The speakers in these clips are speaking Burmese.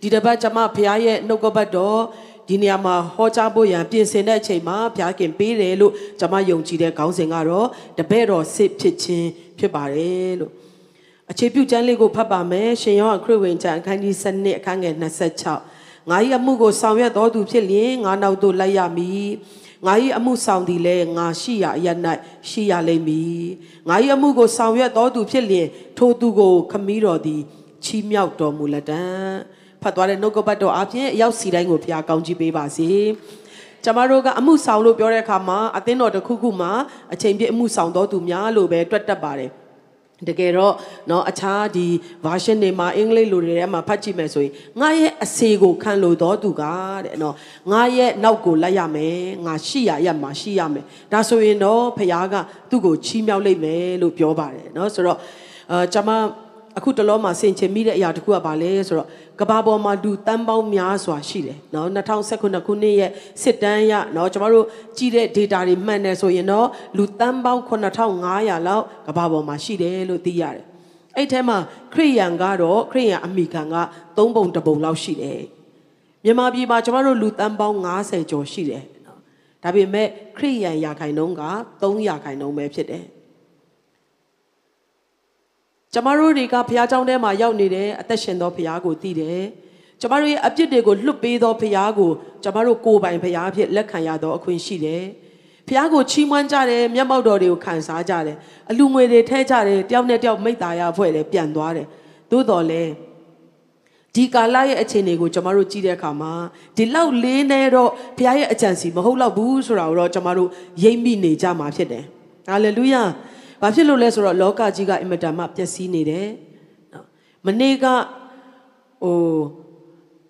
ဒီတစ်ပတ်ကျမဖခင်ရဲ့နှုတ်ကပတ်တော်ဒီနေရာမှာဟောကြားဖို့ရန်ပြင်ဆင်တဲ့အချိန်မှာဘုရားခင်ပေးတယ်လို့ကျွန်မယုံကြည်တဲ့ခေါင်းစဉ်ကတော့တပည့်တော်စစ်ဖြစ်ခြင်းဖြစ်ပါတယ်လို့အခြေပြုကျမ်းလေးကိုဖတ်ပါမယ်ရှင်ယောဟန်ခရစ်ဝင်ကျမ်းအခန်းကြီး7အခန်းငယ်26ငါ၏အမှုကိုဆောင်ရွက်တော်သူဖြစ်လျင်ငါနောက်သို့လိုက်ရမည်ငါ၏အမှုဆောင်သည်လဲငါရှိရာအရ၌ရှိရလိမ့်မည်ငါ၏အမှုကိုဆောင်ရွက်တော်သူဖြစ်လျင်ထိုသူကိုခမည်းတော်သည်ချီးမြှောက်တော်မူလက်တံဖ တ်သွားတဲ့နှုတ်ကပတ်တော်အပြင်အရောက်စီတိုင်းကိုဘုရားကောင်းချီးပေးပါစေကျမတို့ကအမှုဆောင်လို့ပြောတဲ့အခါမှာအသင်းတော်တစ်ခုခုမှာအချိန်ပြည့်အမှုဆောင်တော်သူများလို့ပဲတွက်တတ်ပါတယ်တကယ်တော့เนาะအခြားဒီ version တွေမှာအင်္ဂလိပ်လိုတွေထဲမှာဖတ်ကြည့်မယ်ဆိုရင်ငါရဲ့အစေကိုခံလို့တော်သူကတဲ့เนาะငါရဲ့နောက်ကိုလိုက်ရမယ်ငါရှိရရမှာရှိရမယ်ဒါဆိုရင်တော့ဖခင်ကသူ့ကိုချီးမြှောက်လိုက်မယ်လို့ပြောပါတယ်เนาะဆိုတော့အာကျွန်မ အခုတလောမှာဆင်ခြင်မိတဲ့အရာတခုကဘာလဲဆိုတော့ကဘာပေါ်မှာလူတန်းပေါင်းများစွာရှိတယ်နော်2019ခုနှစ်ရဲ့စစ်တမ်းရနော်ကျမတို့ကြည့်တဲ့ data တွေမှန်တယ်ဆိုရင်တော့လူတန်းပေါင်း9500လောက်ကဘာပေါ်မှာရှိတယ်လို့သိရတယ်အဲ့ထဲမှာခရိယန်ကတော့ခရိယန်အမိခံက3ပုံတပုံလောက်ရှိတယ်မြန်မာပြည်မှာကျမတို့လူတန်းပေါင်း90ကျော်ရှိတယ်ဒါပေမဲ့ခရိယန်ရာခိုင်နှုန်းက300ခိုင်နှုန်းပဲဖြစ်တယ် ကျမတို့တွေကဘုရားကျောင်းထဲမှာရောက်နေတယ်အသက်ရှင်သောဘုရားကိုသိတယ်ကျမတို့ရဲ့အပြစ်တွေကိုလွတ်ပေးသောဘုရားကိုကျမတို့ကိုယ်ပိုင်ဘုရားအဖြစ်လက်ခံရသောအခွင့်ရှိတယ်ဘုရားကိုချီးမွမ်းကြတယ်မျက်မှောက်တော်တွေကိုခံစားကြတယ်အလူငွေတွေထဲကြတယ်တယောက်နဲ့တယောက်မိသားရဖွဲ့တယ်ပြန်သွားတယ်သို့တော်လည်းဒီကာလရဲ့အခြေအနေကိုကျမတို့ကြည့်တဲ့အခါမှာဒီလောက်လေးနေတော့ဘုရားရဲ့အကြံစီမဟုတ်တော့ဘူးဆိုတာကိုတော့ကျမတို့ရိပ်မိနေကြမှာဖြစ်တယ်ဟာလေလုယာ။ ဘာဖြစ်လို့လဲဆိုတော့လောကကြီးကအင်မတန်မှပျက်စီးနေတယ်။နော်။မနေ့ကဟို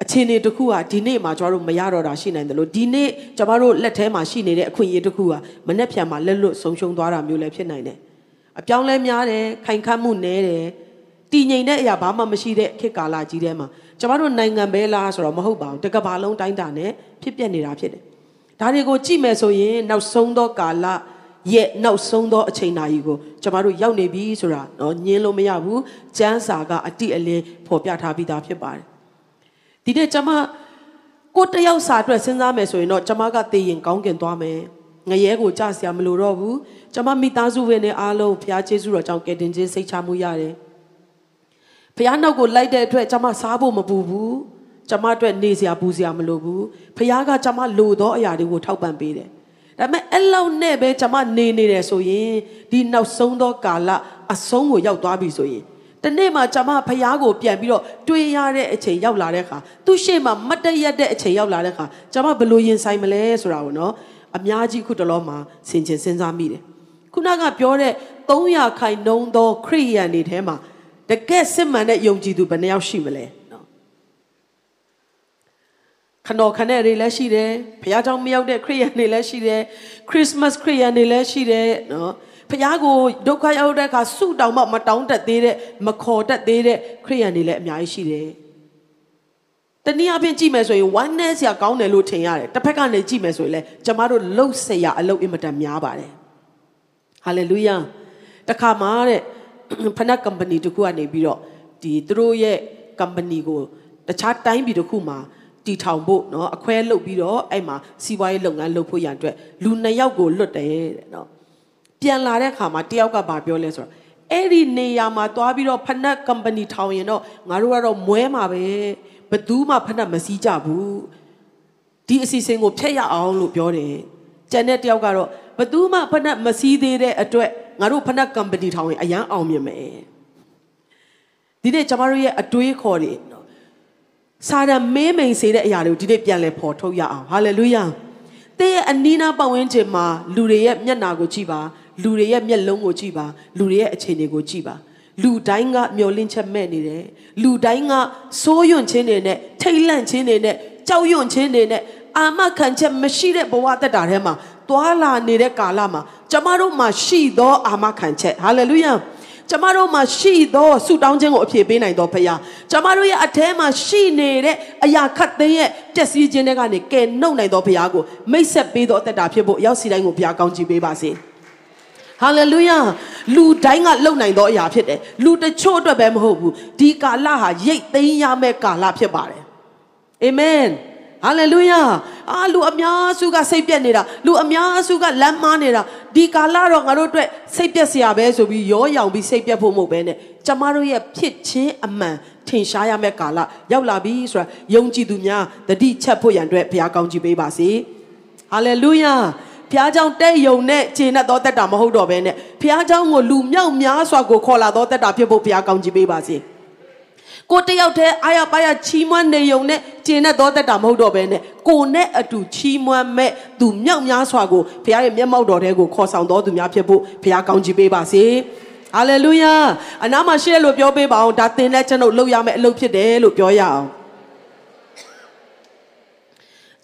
အခြေအနေတစ်ခုကဒီနေ့မှာကျွန်တော်တို့မရတော့တာရှိနိုင်တယ်လို့ဒီနေ့ကျွန်တော်တို့လက်ထဲမှာရှိနေတဲ့အခွင့်အရေးတစ်ခုကမနေ့ဖြန်မှာလက်လွတ်ဆုံးရှုံးသွားတာမျိုးလည်းဖြစ်နိုင်တယ်။အပြောင်းလဲများတယ်ခိုင်ခတ်မှုနည်းတယ်တည်ငြိမ်တဲ့အရာဘာမှမရှိတဲ့ခေတ်ကာလကြီးထဲမှာကျွန်တော်တို့နိုင်ငံပဲလားဆိုတော့မဟုတ်ပါဘူးတကဘာလုံးတိုင်းတာနဲ့ဖြစ်ပျက်နေတာဖြစ်တယ်။ဒါတွေကိုကြည့်မယ်ဆိုရင်နောက်ဆုံးသောကာလ ရဲ့နောက်ဆုံးသောအချိန်နာရီကိုကျမတို့ရောက်နေပြီဆိုတာတော့ညင်းလို့မရဘူးကျမ်းစာကအတိအလင်းဖော်ပြထားပြီးသားဖြစ်ပါတယ်ဒီနေ့ကျမကိုတယောက်စာအတွက်စဉ်းစားမယ်ဆိုရင်တော့ကျမကသိရင်ကောင်းကင်သွားမယ်ငရဲကိုကြဆရာမလိုတော့ဘူးကျမမိသားစုဝင်တွေအားလုံးဘုရားကျေးဇူးတော်ကြောင့်ကယ်တင်ခြင်းစိတ်ချမှုရတယ်ဘုရားနောက်ကိုလိုက်တဲ့အတွက်ကျမစားဖို့မပူဘူးကျမအတွက်နေစရာပူစရာမလိုဘူးဘုရားကကျမလိုသောအရာတွေကိုထောက်ပံ့ပေးတယ် ဒါပေမဲ့အဲ့လောက်နဲ့ပဲကျွန်မနေနေတယ်ဆိုရင်ဒီနောက်ဆုံးသောကာလအဆုံးကိုရောက်သွားပြီဆိုရင်တနေ့မှကျွန်မဖះကိုပြန်ပြီးတော့တွေးရတဲ့အချိန်ရောက်လာတဲ့အခါသူ့ရှေ့မှာမတ်တရက်တဲ့အချိန်ရောက်လာတဲ့အခါကျွန်မဘယ်လိုရင်ဆိုင်မလဲဆိုတာကိုနော်အများကြီးခုတလောမှာဆင်ခြင်စဉ်းစားမိတယ်ခုနကပြောတဲ့300ခိုင်နှုန်းသောခရိယန်တွေထဲမှာတကယ်စစ်မှန်တဲ့ယုံကြည်သူဘယ်နှယောက်ရှိမလဲ ခဏခနဲ့တွေလည်းရှိတယ်ဘုရားကျောင်းမရောက်တဲ့ခရိယန်တွေလည်းရှိတယ်ခရစ်စမတ်ခရိယန်တွေလည်းရှိတယ်နော်ဘုရားကိုဒုက္ခရောက်တဲ့အခါဆုတောင်းမှမတောင်းတတ်သေးတဲ့မခေါ်တတ်သေးတဲ့ခရိယန်တွေလည်းအများကြီးရှိတယ်တနည်းအားဖြင့်ကြည့်မယ်ဆိုရင် oneness ရကောင်းတယ်လို့ထင်ရတယ်တစ်ဖက်ကနေကြည့်မယ်ဆိုရင်လည်းကျမတို့လှုပ်ဆက်ရအလုပ်အင်မတန်များပါတယ်ဟာလေလုယာတခါမှတဲ့ဖနက် company တခုကနေပြီးတော့ဒီသူတို့ရဲ့ company ကိုတခြားတိုင်းပြည်တစ်ခုမှာ တီထောင်ဖို့နော်အခွဲလုပ်ပြီးတော့အဲ့မှာစီးပွားရေးလုပ်ငန်းလုပ်ဖို့ရန်အတွက်လူနှစ်ယောက်ကိုလွတ်တယ်တဲ့နော်ပြန်လာတဲ့အခါမှာတယောက်ကဘာပြောလဲဆိုတော့အဲ့ဒီနေရာမှာသွားပြီးတော့ဖနက် company ထောင်ရင်တော့ငါတို့ကတော့မွဲမှာပဲဘသူမှဖနက်မစည်းကြဘူးဒီအစီအစဉ်ကိုဖျက်ရအောင်လို့ပြောတယ်ကျန်တဲ့တယောက်ကတော့ဘသူမှဖနက်မစည်းသေးတဲ့အတွက်ငါတို့ဖနက် company ထောင်ရင်အရန်အောင်မြင်မယ်ဒီနေ့ကျမတို့ရဲ့အတွေးခေါ်တွေ စာရမဲမိန်စေတဲ့အရာတွေကိုဒီနေ့ပြန်လဲပေါ်ထုတ်ရအောင်ဟာလေလုယာသင်ရဲ့အနီးနားပတ်ဝန်းကျင်မှာလူတွေရဲ့မျက်နာကိုကြည့်ပါလူတွေရဲ့မျက်လုံးကိုကြည့်ပါလူတွေရဲ့အခြေအနေကိုကြည့်ပါလူတိုင်းကမျောလင့်ချက်မဲ့နေတယ်လူတိုင်းကစိုးရွံ့ခြင်းတွေနဲ့ထိတ်လန့်ခြင်းတွေနဲ့ကြောက်ရွံ့ခြင်းတွေနဲ့အာမခံချက်မရှိတဲ့ဘဝတက်တာထဲမှာသွာလာနေတဲ့ကာလမှာကျမတို့မှာရှိသောအာမခံချက်ဟာလေလုယာ ကျမတို့မှာရှိသောဆုတောင်းခြင်းကိုအပြည့်ပေးနိုင်သောဖခင်ကျမတို့ရဲ့အထဲမှာရှိနေတဲ့အရာခတ်သိမ်းရဲ့ပျက်စီးခြင်းတွေကနေကယ်နှုတ်နိုင်သောဖခင်ကိုမိတ်ဆက်ပေးသောအသက်တာဖြစ်ဖို့ရောက်စီတိုင်းကိုဘုရားကောင်းချီးပေးပါစေဟာလေလုယာလူတိုင်းကလုံနိုင်သောအရာဖြစ်တယ်လူတချို့အတွက်ပဲမဟုတ်ဘူးဒီကာလဟာရိတ်သိမ်းရမယ့်ကာလဖြစ်ပါတယ်အာမင် ဟာလေလုယာအာလူအများစုကစိတ်ပြက်နေတာလူအများစုကလမ်းမားနေတာဒီကာလတော့ငါတို့အတွက်စိတ်ပြက်စရာပဲဆိုပြီးရောရောင်ပြီးစိတ်ပြက်ဖို့မဟုတ်ပဲနဲ့ကျမတို့ရဲ့ဖြစ်ချင်းအမှန်ထင်ရှားရမယ့်ကာလရောက်လာပြီဆိုတာယုံကြည်သူများတတိချက်ဖို့ရန်အတွက်ဘုရားကောင်းချီးပေးပါစေဟာလေလုယာဖះเจ้าတဲ့ယုံနဲ့ခြေနဲ့တော့တက်တာမဟုတ်တော့ဘဲနဲ့ဖះเจ้าကိုလူမြောက်များစွာကိုခေါ်လာတော့တက်တာဖြစ်ဖို့ဘုရားကောင်းချီးပေးပါစေ။ ကိုတယောက်တည်းအာရပါရချီးမွမ်းနေုံနဲ့ကျင်နဲ့တော့တတ်တာမဟုတ်တော့ဘဲနဲ့ကိုနဲ့အတူချီးမွမ်းမဲ့သူမြောက်များစွာကိုဘုရားရဲ့မျက်မှောက်တော်ထဲကိုခေါ်ဆောင်တော်သူများဖြစ်ဖို့ဘုရားကောင်းချီးပေးပါစေဟာလေလုယာအနာမှာရှိရလို့ပြောပေးပါအောင်ဒါသင်တဲ့ကျွန်ုပ်လုပ်ရမယ့်အလုပ်ဖြစ်တယ်လို့ပြောရအောင်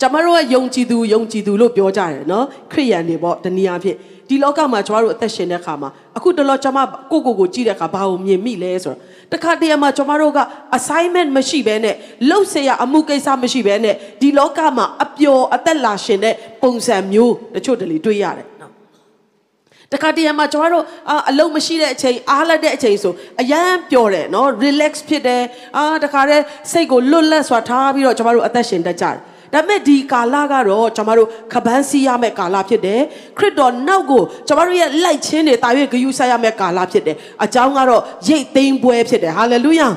ကျမတို့ကယုံကြည်သူယုံကြည်သူလို့ပြောကြတယ်နော်ခရိယန်တွေပေါ့တနည်းအားဖြင့်ဒီလောကမှာကျမတို့အသက်ရှင်တဲ့အခါမှာအခုတလောကျမကိုကိုကိုကြည့်တဲ့အခါဘာကိုမြင်မိလဲဆိုတော့တခါတည်းမှာကျမတို့က assignment မရှိဘဲနဲ့လှုပ်ဆရာအမှုကိစ္စမရှိဘဲနဲ့ဒီလောကမှာအပျော်အသက်လာရှင်တဲ့ပုံစံမျိုးတချို့တလေတွေ့ရတယ်နော်တခါတည်းမှာကျွန်တော်တို့အလုံးမရှိတဲ့အချိန်အားလက်တဲ့အချိန်ဆိုအရန်ပျော်တယ်နော် relax ဖြစ်တယ်အာတခါတည်းစိတ်ကိုလွတ်လပ်စွာထားပြီးတော့ကျွန်တော်တို့အသက်ရှင်တတ်ကြတယ် ဒါပေမဲ့ဒီကာလကတော့ကျွန်တော်တို့ခပန်းစီးရမယ့်ကာလဖြစ်တယ်ခရစ်တော်နောက်ကိုကျွန်တော်တို့ရဲ့လိုက်ချင်းတွေတာ၍ဂယုဆိုင်ရမယ့်ကာလဖြစ်တယ်အကြောင်းကတော့ရိတ်သိမ်းပွဲဖြစ်တယ်ဟာလေလုယာ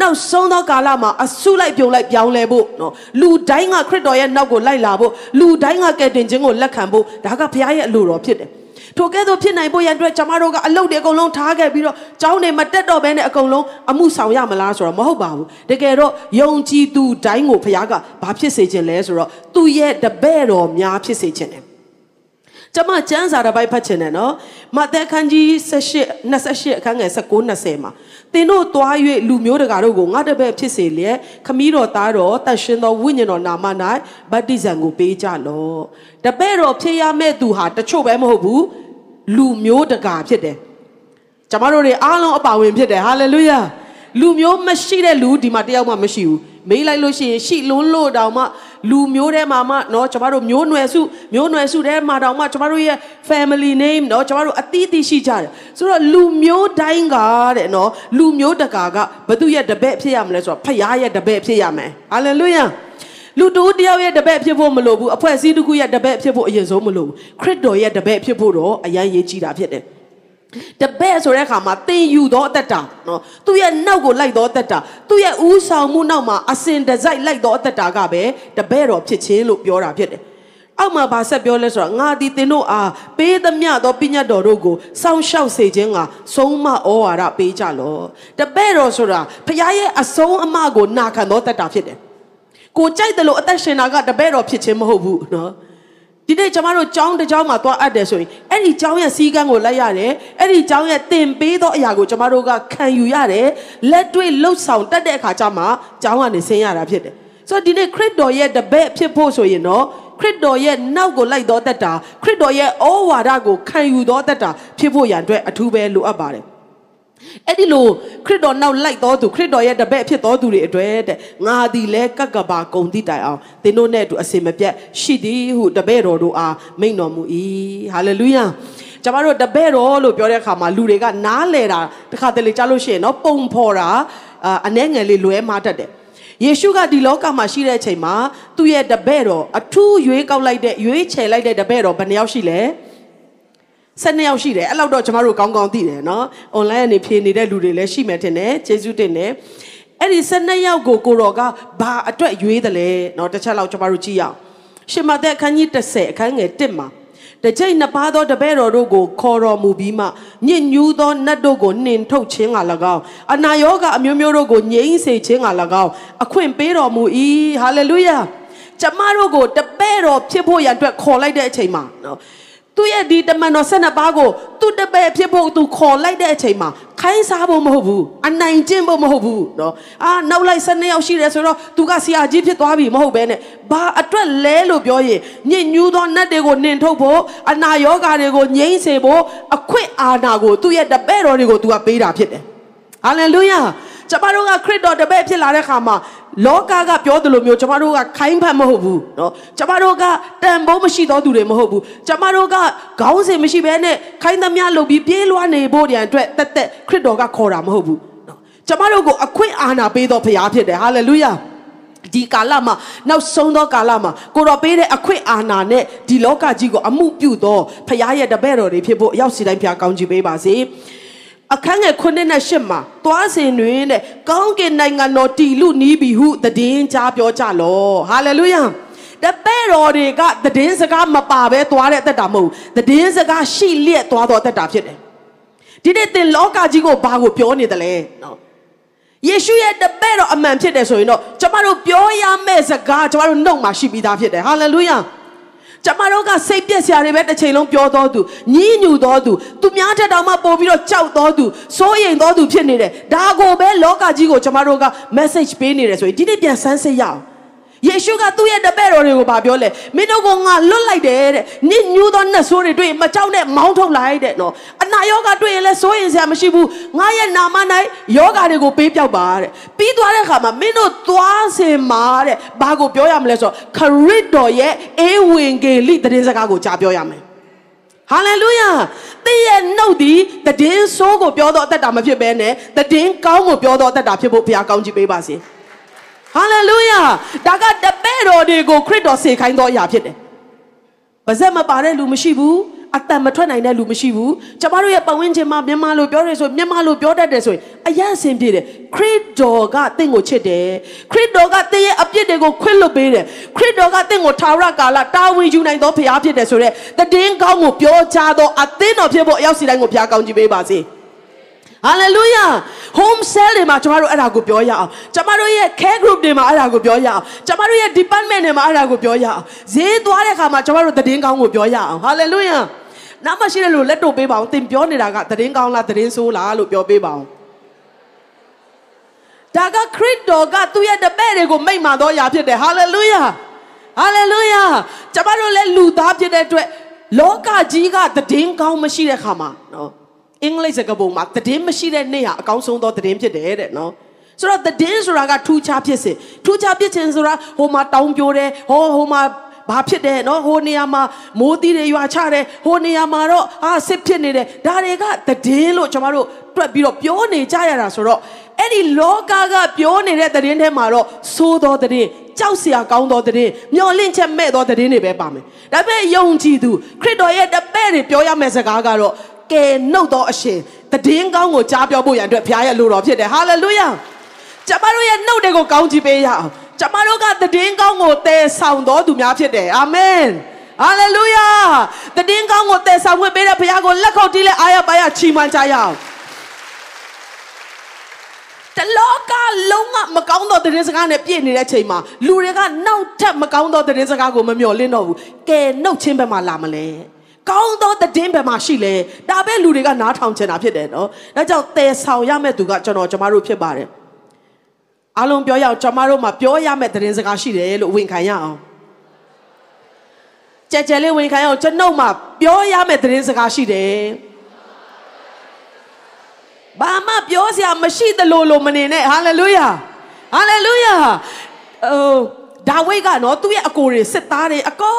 နောက်ဆုံးသောကာလမှာအဆုလိုက်ပြုံလိုက်ပြောင်းလဲဖို့နော်လူတိုင်းကခရစ်တော်ရဲ့နောက်ကိုလိုက်လာဖို့လူတိုင်းကကယ်တင်ခြင်းကိုလက်ခံဖို့ဒါကဘုရားရဲ့အလိုတော်ဖြစ်တယ် ထိုကဲ့သို့ဖြစ်နိုင်ဖို့ရန်အတွက်ကျမတို့ကအလုပ်တွေအကုန်လုံးထားခဲ့ပြီးတော့ကျောင်းတွေမတက်တော့ဘဲနဲ့အကုန်လုံးအမှုဆောင်ရမလားဆိုတော့မဟုတ်ပါဘူးတကယ်တော့ယုံကြည်သူတိုင်းကိုဘုရားကဘာဖြစ်စေခြင်းလဲဆိုတော့သူ့ရဲ့တပည့်တော်များဖြစ်စေခြင်းတယ်ကျမကျမ်းစာတစ်ပိုက်ဖတ်ချင်တယ်နော်မသက်ခန်းကြီး78 28အခန်းငယ်19 20မှာသင်တို့သွား၍လူမျိုးတကာတို့ကိုငါတပည့်ဖြစ်စေလျက်ခမည်းတော်သားတော်တန်ရှင်တော်ဝိညာဉ်တော်နာမ၌ဗတ္တိဇံကိုပေးကြလော့တပည့်တော်ဖြစ်ရမယ့်သူဟာတချို့ပဲမဟုတ်ဘူး လူမျိုးတကာဖြစ်တယ်ကျမတို့တွေအားလုံးအပါဝင်ဖြစ်တယ်ဟာလေလုယာလူမျိုးမရှိတဲ့လူဒီမှာတယောက်မှမရှိဘူးမေးလိုက်လို့ရှိရင်ရှိလွန်းလို့တောင်မှလူမျိုးထဲမှာမှเนาะကျမတို့မျိုးနွယ်စုမျိုးနွယ်စုထဲမှာတောင်မှကျမတို့ရဲ့ family name เนาะကျမတို့အသီးသီးရှိကြတယ်ဆိုတော့လူမျိုးတိုင်းကတဲ့เนาะလူမျိုးတကာကဘသူရဲ့တပည့်ဖြစ်ရမလဲဆိုတော့ဖခင်ရဲ့တပည့်ဖြစ်ရမယ်ဟာ လေလုယာလူတူတယောက်ရဲ့တပည့်ဖြစ်ဖို့မလိုဘူးအဖွဲ့အစည်းတစ်ခုရဲ့တပည့်ဖြစ်ဖို့အရင်ဆုံးမလိုဘူးခရစ်တော်ရဲ့တပည့်ဖြစ်ဖို့တော့အရင်ရေးကြည့်တာဖြစ်တယ်တပည့်ဆိုတဲ့အခါမှာသင်ယူသောအသက်တာနော်သူ့ရဲ့နောက်ကိုလိုက်သောအသက်တာသူ့ရဲ့ဥဆောင်မှုနောက်မှာအစင်တစိုက်လိုက်သောအသက်တာကပဲတပည့်တော်ဖြစ်ခြင်းလို့ပြောတာဖြစ်တယ်အောက်မှာဗာဆက်ပြောလဲဆိုတော့ငါဒီသင်တို့အားပေးသမျှသောပညတ်တော်တို့ကိုစောင့်ရှောက်စေခြင်းကဆုံးမဩဝါဒပေးကြလော့တပည့်တော်ဆိုတာဖခင်ရဲ့အဆုံးအမကိုနာခံသောတက်တာဖြစ်တယ် ကိုကြိုက်တယ်လို့အသက်ရှင်တာကတပည့်တော်ဖြစ်ခြင်းမဟုတ်ဘူးနော်ဒီနေ့ကျမတို့ကြောင်းတစ်ကြောင်းမှာသွားအပ်တယ်ဆိုရင်အဲ့ဒီကြောင်းရဲ့စီးကမ်းကိုလိုက်ရတယ်အဲ့ဒီကြောင်းရဲ့တင်ပေးသောအရာကိုကျမတို့ကခံယူရတယ်လက်တွေ့လှုပ်ဆောင်တတ်တဲ့အခါကျမှကြောင်းကနေဆင်းရတာဖြစ်တယ်ဆိုတော့ဒီနေ့ခရစ်တော်ရဲ့တပည့်ဖြစ်ဖို့ဆိုရင်တော့ခရစ်တော်ရဲ့နောက်ကိုလိုက်တော်တတ်တာခရစ်တော်ရဲ့ဩဝါဒကိုခံယူတော်တတ်တာဖြစ်ဖို့ရန်အတွက်အထူးပဲလိုအပ်ပါတယ် အဲ့ဒီလိုခရစ်တော်နောက်လိုက်တော်သူခရစ်တော်ရဲ့တပည့်ဖြစ်တော်သူတွေအတွက်တဲ့ငါသည်လဲကက်ကပါဂုံတိတိုင်အောင်သင်တို့နဲ့အတူအစင်မပြတ်ရှိသည်ဟုတပည့်တော်တို့အားမိန့်တော်မူ၏ဟာလေလုယာကျမတို့တပည့်တော်လို့ပြောတဲ့အခါမှာလူတွေကနားလဲတာတခါတလေကြားလို့ရှိရင်နော်ပုံဖော်တာအနှဲငယ်လေးလွဲမှားတတ်တယ်ယေရှုကဒီလောကမှာရှိတဲ့အချိန်မှာသူ့ရဲ့တပည့်တော်အထူးရွေးကောက်လိုက်တဲ့ရွေးချယ်လိုက်တဲ့တပည့်တော်ဘယ်နှယောက်ရှိလဲ 12ယောက်ရှိတယ်အဲ့လောက်တော့ကျမတို့ကောင်းကောင်းသိတယ်နော်။ online ကနေဖြေနေတဲ့လူတွေလည်းရှိမယ်ထင်တယ်။ကျေးဇူးတင်တယ်။အဲ့ဒီ12ယောက်ကိုကိုတော်ကဘာအတွက်ရွေးတယ်လဲ။နော်တစ်ချက်လောက်ကျမတို့ကြည့်ရအောင်။ရှင်မသက်အခန်းကြီး30အခန်းငယ်1မှာတကြိတ်နှစ်ပါးသောတပည့်တော်တို့ကိုခေါ်တော်မူပြီးမှညစ်ညူးသောနတ်တို့ကိုနှင်ထုတ်ခြင်းက၎င်းအနာရောဂါအမျိုးမျိုးတို့ကိုငြိမ်းစေခြင်းက၎င်းအခွင့်ပေးတော်မူ၏ဟာလေလုယာကျမတို့ကိုတပည့်တော်ဖြစ်ဖို့ရန်အတွက်ခေါ်လိုက်တဲ့အချိန်မှာနော် သူ့ရဲ့ဒီတမန်တော်၁၂ပါးကိုသူတပည့်ဖြစ်ဖို့သူခေါ်လိုက်တဲ့အချိန်မှာခိုင်းစားဖို့မဟုတ်ဘူးအနိုင်ကျင့်ဖို့မဟုတ်ဘူးเนาะအာနောက်လိုက်၁၂ယောက်ရှိတယ်ဆိုတော့သူကဆရာကြီးဖြစ်သွားပြီမဟုတ်ဘဲနဲ့ဘာအတွက်လဲလို့ပြောရင်ညစ်ညူးသောနတ်တွေကိုနှင်ထုတ်ဖို့အနာရောဂါတွေကိုငြိမ်းစေဖို့အခွင့်အာဏာကိုသူ့ရဲ့တပည့်တော်တွေကိုသူကပေးတာဖြစ်တယ်ဟာလေလုယာ ကျမတို့ကခရစ်တော်တပည့်ဖြစ်လာတဲ့ခါမှာလောကကပြောသလိုမျိုးကျမတို့ကခိုင်းဖက်မဟုတ်ဘူးเนาะကျမတို့ကတန်ဖိုးမရှိသောသူတွေမဟုတ်ဘူးကျမတို့ကခေါင်းစဉ်မရှိဘဲနဲ့ခိုင်းသမျှလုပ်ပြီးပြေးလွှားနေဖို့တည်းအတွက်တက်တက်ခရစ်တော်ကခေါ်တာမဟုတ်ဘူးเนาะကျမတို့ကိုအခွင့်အာဏာပေးသောဘုရားဖြစ်တယ်ဟာလေလုယာ ဒီကာလမှာနောက်ဆုံးသောကာလမှာကိုတော်ပေးတဲ့အခွင့်အာဏာနဲ့ဒီလောကကြီးကိုအမှုပြုသောဖခင်ရဲ့တပည့်တော်တွေဖြစ်ဖို့အရောက်စီတိုင်းဖခင်ကောင်းချီးပေးပါစေ အခန်းငယ်9နဲ့10မှာသွားစဉ်တွင်တဲ့ကောင်းကင်နိုင်ငံတော်တည်လူနီးပြီဟုတည်င်းကြားပြောကြလောဟာလေလုယာတပည့်တော်တွေကတည်င်းစကားမပါဘဲသွားတဲ့အသက်တာမဟုတ်ဘူးတည်င်းစကားရှိလျက်သွားတော့အသက်တာဖြစ်တယ်ဒီနေ့သင်လောကကြီးကိုဘာကိုပြောနေတယ်လဲနော်ယေရှုရဲ့တပည့်တော်အမှန်ဖြစ်တယ်ဆိုရင်တော့ကျမတို့ပြောရမယ့်စကားကျမတို့နှုတ်မှာရှိပြီးသားဖြစ်တယ်ဟာလေလုယာ ကျမတို့ကစိတ်ပြက်စရာတွေပဲတစ်ချိန်လုံးပြောတော်သူညှဉ်းညူတော်သူသူများထက်တောင်မှပို့ပြီးတော့ကြောက်တော်သူစိုးရိမ်တော်သူဖြစ်နေတယ်ဒါကိုပဲလောကကြီးကိုကျမတို့က message ပေးနေတယ်ဆိုရင်ဒီနေ့ပြန်ဆန်းစစ်ရအောင် ယေရှုကသူ့ရဲ့တပည့်တော်တွေကိုပြောလဲမင်းတို့ကငါလွတ်လိုက်တယ်တဲ့နင့်ညူသောနှဆိုးတွေတွေ့မကြောက်နဲ့မောင်းထုတ်လိုက်တဲ့နော်အနာယောဂတွေ့ရင်လဲစိုးရင်စရာမရှိဘူးငါရဲ့နာမ၌ယောဂတွေကိုပေးပြောက်ပါတဲ့ပြီးသွားတဲ့အခါမှာမင်းတို့သွားစင်မာတဲ့ဘာကိုပြောရမလဲဆိုတော့ခရစ်တော်ရဲ့အေဝင်ဂေလိတည်စကားကိုကြားပြောရမယ်ဟာလေလုယာသင်ရဲ့နှုတ်ဒီတည်င်းဆိုးကိုပြောတော့အသက်တာမဖြစ်ဘဲနဲ့တည်င်းကောင်းကိုပြောတော့အသက်တာဖြစ်ဖို့ဘုရားကောင်းချီးပေးပါစေ။ ဟာလေလုယာဒါကတပည့်တော်တွေကိုခရစ်တော်စေခိုင်းသောအရာဖြစ်တယ်။ပါဇက်မပါတဲ့လူမရှိဘူးအတန်မထွက်နိုင်တဲ့လူမရှိဘူးကျမတို့ရဲ့ပတ်ဝန်းကျင်မှာမြန်မာလိုပြောရဲဆိုမြန်မာလိုပြောတတ်တယ်ဆိုရင်အယံအဆင်ပြေတယ်ခရစ်တော်ကတင့်ကိုချစ်တယ်ခရစ်တော်ကတင့်ရဲ့အပြစ်တွေကိုခွင့်လွှတ်ပေးတယ်ခရစ်တော်ကတင့်ကိုထာဝရကာလတာဝန်ယူနိုင်သောဖခင်ဖြစ်တယ်ဆိုတော့တည်င်းကောင်းကိုပြောကြားသောအသင်းတော်ဖြစ်ဖို့အရောက်စီတိုင်းကိုဖခင်ကောင်းကြည့်ပေးပါစေ။ ဟာလေလုယာ home cell တွေမှာကျမတို့အဲ့ဒါကိုပြောရအောင်ကျမတို့ရဲ့ care group တွေမှာအဲ့ဒါကိုပြောရအောင်ကျမတို့ရဲ့ department တွေမှာအဲ့ဒါကိုပြောရအောင်ဈေးသွားတဲ့အခါမှာကျမတို့သတင်းကောင်းကိုပြောရအောင်ဟာလေလုယာနောက်မရှိတဲ့လူလက်တို့ပေးပါအောင်သင်ပြောနေတာကသတင်းကောင်းလားသတင်းဆိုးလားလို့ပြောပေးပါအောင်ဒါကခရစ်တော်ကသူ့ရဲ့တပည့်တွေကိုမိန့်မာသောအရာဖြစ်တယ်ဟာလေလုယာဟာလေလုယာကျမတို့လည်းလူသားဖြစ်တဲ့အတွက်လောကကြီးကသတင်းကောင်းမရှိတဲ့ခါမှာနော် အင်္ဂလိပ်စကားပုံမှာသတင်းမရှိတဲ့နေ့ဟာအကောင်းဆုံးသောသတင်းဖြစ်တယ်တဲ့နော်ဆိုတော့သတင်းဆိုတာကထူးခြားဖြစ်စေထူးခြားဖြစ်ခြင်းဆိုတာဟိုမှာတောင်းပြိုတယ်ဟောဟိုမှာဘာဖြစ်တယ်နော်ဟိုနေရာမှာမိုးတီးတွေရွာချတယ်ဟိုနေရာမှာတော့အာစစ်ဖြစ်နေတယ်ဒါတွေကသတင်းလို့ကျွန်တော်တို့တွက်ပြီးတော့ပြောနေကြရတာဆိုတော့အဲ့ဒီလောကကပြောနေတဲ့သတင်းထဲမှာတော့သိုးသောသတင်းကြောက်စရာကောင်းသောသတင်းမျော်လင့်ချက်မဲ့သောသတင်းတွေပဲပါမယ်ဒါပေမဲ့ယုံကြည်သူခရစ်တော်ရဲ့တပည့်တွေပြောရမယ့်စကားကတော့ ကယ်နှုတ်သောအရှင်တည်င်းကောင်းကိုကြားပြောဖို့ရန်အတွက်ဘုရားရဲ့လိုတော်ဖြစ်တယ်ဟာလေလုယာကျမတို့ရဲ့နှုတ်တွေကိုကောင်းချီးပေးရအောင်ကျမတို့ကတည်င်းကောင်းကိုတည်ဆောင်တော်သူများဖြစ်တယ်အာမင်ဟာလေလုယာတည်င်းကောင်းကိုတည်ဆောင်ခွင့်ပေးတဲ့ဘုရားကိုလက်ခုပ်တီးလက်အားရပါရချီးမွမ်းကြရအောင်တလောကလုံးဝမကောင်းသောသတင်းစကားနဲ့ပြည့်နေတဲ့အချိန်မှာလူတွေကနောက်ထပ်မကောင်းသောသတင်းစကားကိုမမျှော်လင့်တော့ဘူးကဲနှုတ်ချင်းဘက်မှာလာမလဲ ကောင်းသောတည်င်းဘယ်မှာရှိလဲဒါပဲလူတွေကနားထောင်ချင်တာဖြစ်တယ်နော်ဒါကြောင့်တည်ဆောင်ရမယ့်သူကကျွန်တော်ကျမတို့ဖြစ်ပါတယ်အားလုံးပြောရအောင်ကျမတို့မှာပြောရမယ့်တည်င်းစကားရှိတယ်လို့ဝန်ခံရအောင်ကြဲကြဲလေးဝန်ခံရအောင်ကျွန်ုပ်မှာပြောရမယ့်တည်င်းစကားရှိတယ်ဘာမှပြောစရာမရှိသလိုလိုမနေနဲ့ဟာလေလုယာဟာလေလုယာအိုဒါဝိဒ်ကနော်သူ့ရဲ့အကိုတွေစစ်သားတွေအကုန်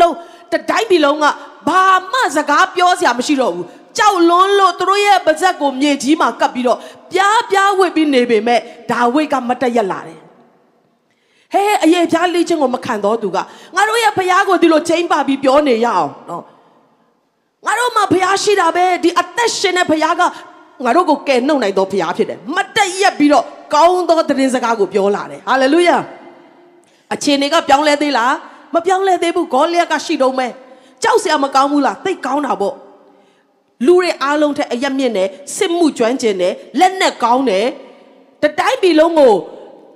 လုံးတတိုင်းပြည်လုံးက ဘာမှစကားပြောစရာမရှိတော့ဘူးကြောက်လွန်းလို့သူတို့ရဲ့ပါဇက်ကိုမြေကြီးမှာကပ်ပြီးတော့ပြားပြားဝစ်ပြီးနေပေမဲ့ဒါဝိတ်ကမတက်ရက်လာတယ်ဟဲအရေးပြားလေးချင်းကိုမခံတော့သူကငါတို့ရဲ့ဖျားကိုဒီလိုချိန်ပါပြီးပြောနေရအောင်နော်ငါတို့မှာဖျားရှိတာပဲဒီအသက်ရှင်တဲ့ဖျားကငါတို့ကိုကယ်နှုတ်နိုင်သောဖျားဖြစ်တယ်မတက်ရက်ပြီးတော့ကောင်းသောသတင်းစကားကိုပြောလာတယ်ဟာလေလုယာအခြေအနေကပြောင်းလဲသေးလားမပြောင်းလဲသေးဘူးဂေါလိယကရှိတော့မယ် ကြောက်စရာမကောင်းဘူးလားသိကောင်းတာပေါ့လူတွေအားလုံးထက်အယက်မြင့်တယ်စစ်မှုကျွမ်းကျင်တယ်လက်နက်ကောင်းတယ်တတိုင်းပြည်လုံးကို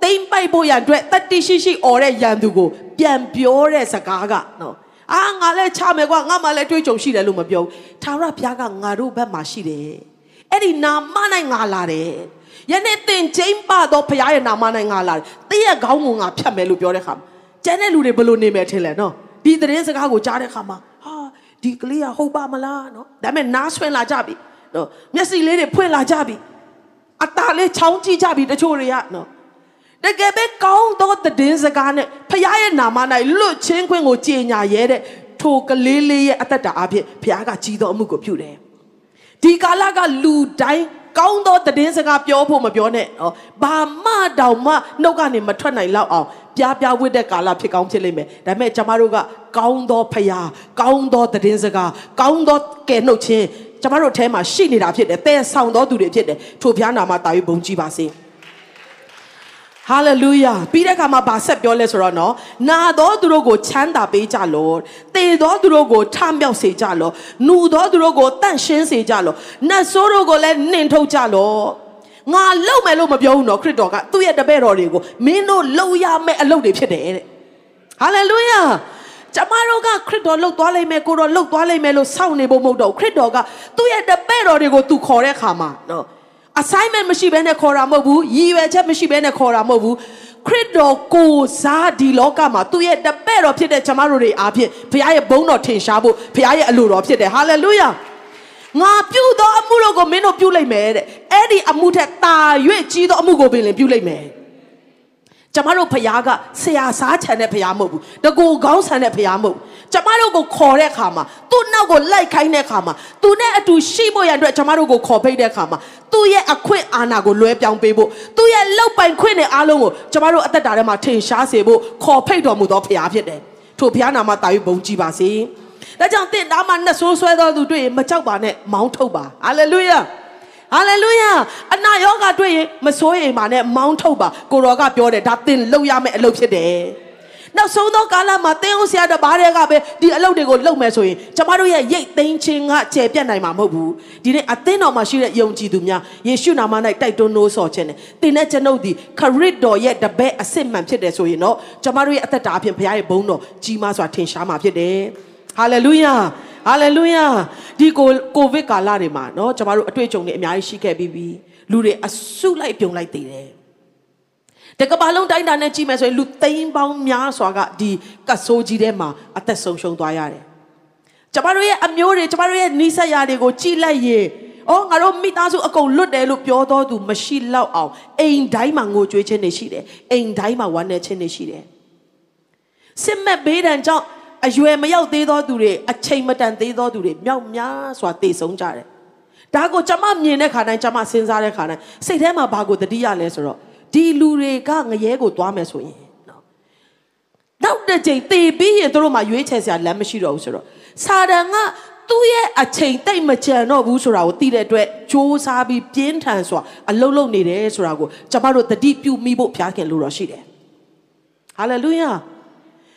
တိမ့်ပိုက်ဖို့ရန်အတွက်တတိရှိရှိអော်တဲ့ရန်သူကိုပြန်ပြောတဲ့စကားကနော်အာငါလည်းချမယ်ကွာငါမှလည်းတွေးကြုံရှိတယ်လို့မပြောဘူးသာရဘုရားကငါတို့ဘက်မှာရှိတယ်အဲ့ဒီနာမနိုင်ငါလာတယ်ယနေ့တင်ချင်းပတော့ဘုရားရဲ့နာမနိုင်ငါလာတယ်တည့်ရဲ့ခေါင်းကိုငါဖြတ်မယ်လို့ပြောတဲ့ခါမှာကျန်တဲ့လူတွေဘယ်လိုနေမယ်ထင်လဲနော် ဒီသတင်းစကားကိုကြားတဲ့ခါမှာဒီကလေးကဟုတ်ပါမလားနော်ဒါပေမဲ့နားဆွင့်လာကြပြီနော်မျက်စိလေးတွေဖွင့်လာကြပြီအตาလေးချောင်းကြည့်ကြပြီတချို့တွေကနော်တကယ်ပဲကောင်းသောတည်င်းစကားနဲ့ဖခင်ရဲ့နာမ၌လွတ်ချင်းခွင့်ကိုကြေညာရဲတဲ့ထိုကလေးလေးရဲ့အသက်တာအဖြစ်ဖခင်ကကြီးသောအမှုကိုပြုတယ်ဒီကာလကလူတိုင်းကောင်းသောတည်င်းစကားပြောဖို့မပြောနဲ့နော်ဘာမှတောင်မှနှုတ်ကနေမထွက်နိုင်လောက်အောင်ဖ ပြားပြားဝတ်တဲ့ကာလဖြစ်ကောင်းဖြစ်လိမ့်မယ်ဒါပေမဲ့ကျမတို့ကကောင်းသောဖရာကောင်းသောသတင်းစကားကောင်းသောကယ်နှုတ်ခြင်းကျမတို့အဲမှာရှိနေတာဖြစ်တယ်တဲဆောင်သောသူတွေဖြစ်တယ်ထို့ဖျားနာမှာတာ၍ဘုံကြည်ပါစေဟာလေလုယာပြီးတဲ့အခါမှာဗာဆက်ပြောလဲဆိုတော့နော်နာသောသူတို့ကိုချမ်းသာပေးကြလော့တေသောသူတို့ကိုထမြောက်စေကြလော့နူသောသူတို့ကိုတန့်ရှင်းစေကြလော့နတ်ဆိုးတို့ကိုလည်းနှင်ထုတ်ကြလော့ ငါလုံမယ်လို့မပြောဘူးနော်ခရစ်တော်ကသူ့ရဲ့တပည့်တော်တွေကိုမင်းတို့လုံရမယ့်အလုပ်တွေဖြစ်တယ်တဲ့ဟာလေလုယာကျမတို့ကခရစ်တော်လှုပ်သွားလိုက်မယ်ကိုတော်လှုပ်သွားလိုက်မယ်လို့စောင့်နေဖို့မဟုတ်တော့ခရစ်တော်ကသူ့ရဲ့တပည့်တော်တွေကိုသူခေါ်တဲ့အခါမှာနော် assignment မရှိဘဲနဲ့ခေါ်တာမဟုတ်ဘူးရည်ရွယ်ချက်မရှိဘဲနဲ့ခေါ်တာမဟုတ်ဘူးခရစ်တော်ကိုစားဒီလောကမှာသူ့ရဲ့တပည့်တော်ဖြစ်တဲ့ကျမတို့တွေအားဖြင့်ဘုရားရဲ့ဘုန်းတော်ထင်ရှားဖို့ဘုရားရဲ့အလိုတော်ဖြစ်တယ်ဟာလေလုယာ ငါပြုသောအမှုတို့ကိုမင်းတို့ပြုလိုက်မယ်တဲ့အဲ့ဒီအမှုထက်တာ၍ကြီးသောအမှုကိုပင်လင်ပြုလိုက်မယ်ကျမတို့ဖခင်ကဆရာစားချန်တဲ့ဖခင်မဟုတ်ဘူးတကူကောင်းဆန်တဲ့ဖခင်မဟုတ်ကျမတို့ကိုခေါ်တဲ့အခါမှာသူ့နောက်ကိုလိုက်ခိုင်းတဲ့အခါမှာသူနဲ့အတူရှိဖို့ရန်အတွက်ကျမတို့ကိုခေါ်ဖိတ်တဲ့အခါမှာသူ့ရဲ့အခွင့်အာဏာကိုလွဲပြောင်းပေးဖို့သူ့ရဲ့လောက်ပိုင်ခွင့်နဲ့အားလုံးကိုကျမတို့အသက်တာထဲမှာထင်ရှားစေဖို့ခေါ်ဖိတ်တော်မူသောဖခင်ဖြစ်တယ်ထို့ဖခင်နာမှာတာ၍ဘုန်းကြီးပါစေ ဒါကြောင့်တင့်သားမှာနှဆိုးဆွဲသောသူတွေ့ရင်မကြောက်ပါနဲ့မောင်းထုတ်ပါဟာလေလုယာဟာလေလုယာအနာယောဂတွေ့ရင်မစိုးရိမ်ပါနဲ့မောင်းထုတ်ပါကိုတော်ကပြောတယ်ဒါသင်လုပ်ရမယ့်အလုပ်ဖြစ်တယ်နောက်ဆုံးသောကာလမှာတင်းအောင်ဆရာတပါးတွေကပဲဒီအလုပ်တွေကိုလုပ်မယ်ဆိုရင်ကျမတို့ရဲ့ရိတ်သိမ်းခြင်းကကျေပြတ်နိုင်မှာမဟုတ်ဘူးဒီနေ့အသင်းတော်မှာရှိတဲ့ယုံကြည်သူများယေရှုနာမ၌တိုက်တွန်းလို့ဆော်ခြင်းနဲ့တင်တဲ့ကျွန်ုပ်ဒီခရစ်တော်ရဲ့တပည့်အစစ်မှန်ဖြစ်တယ်ဆိုရင်တော့ကျမတို့ရဲ့အသက်တာအပြင်ဘုရားရဲ့ဘုန်းတော်ကြီးမားစွာထင်ရှားမှာဖြစ်တယ် ဟာလေလုယာဟာလေလုယာဒီကိုကိုဗစ်ကာလတွေမှာเนาะကျမတို့အတွေ့အကြုံတွေအများကြီးရှိခဲ့ပြီးပြီလူတွေအဆုလိုက်ပြုံလိုက်သေးတယ်တကဘာလုံးတိုင်းတာနဲ့ကြည့်မယ်ဆိုရင်လူသိန်းပေါင်းများစွာကဒီကတ်ဆိုးကြီးထဲမှာအသက်ဆုံးရှုံးသွားရတယ်ကျမတို့ရဲ့အမျိုးတွေကျမတို့ရဲ့နီးစပ်ရာတွေကိုကြည်လိုက်ရင်အော်ငါတို့မိသားစုအကုန်လွတ်တယ်လို့ပြောတော်သူမရှိတော့အောင်အိမ်တိုင်းမှာငိုကြွေးခြင်းတွေရှိတယ်အိမ်တိုင်းမှာဝမ်းနည်းခြင်းတွေရှိတယ်စစ်မဲ့ဘေးဒဏ်ကြောင့် အရွယ်မရောက်သေးသောသူတွေအချိန်မတန်သေးသောသူတွေမြောက်များစွာတည်ဆုံးကြတယ်ဒါကိုကျွန်မမြင်တဲ့ခါတိုင်းကျွန်မစဉ်းစားတဲ့ခါတိုင်းစိတ်ထဲမှာဘာကိုတတိယလဲဆိုတော့ဒီလူတွေကငရဲကိုသွားမယ်ဆိုရင်နော်နောက်တစ်ချိန်တည်ပြီးရင်တို့မှရွေးချယ်စရာလမ်းမရှိတော့ဘူးဆိုတော့စာတန်ကသူ့ရဲ့အချိန်တိတ်မကြံတော့ဘူးဆိုတာကိုသိတဲ့အတွက်စ조사ပြီးပြင်းထန်စွာအလုံးလုံးနေတယ်ဆိုတာကိုကျွန်မတို့တတိပြုမိဖို့ဖျားခင်လို့တော့ရှိတယ်ဟာလေလုယာ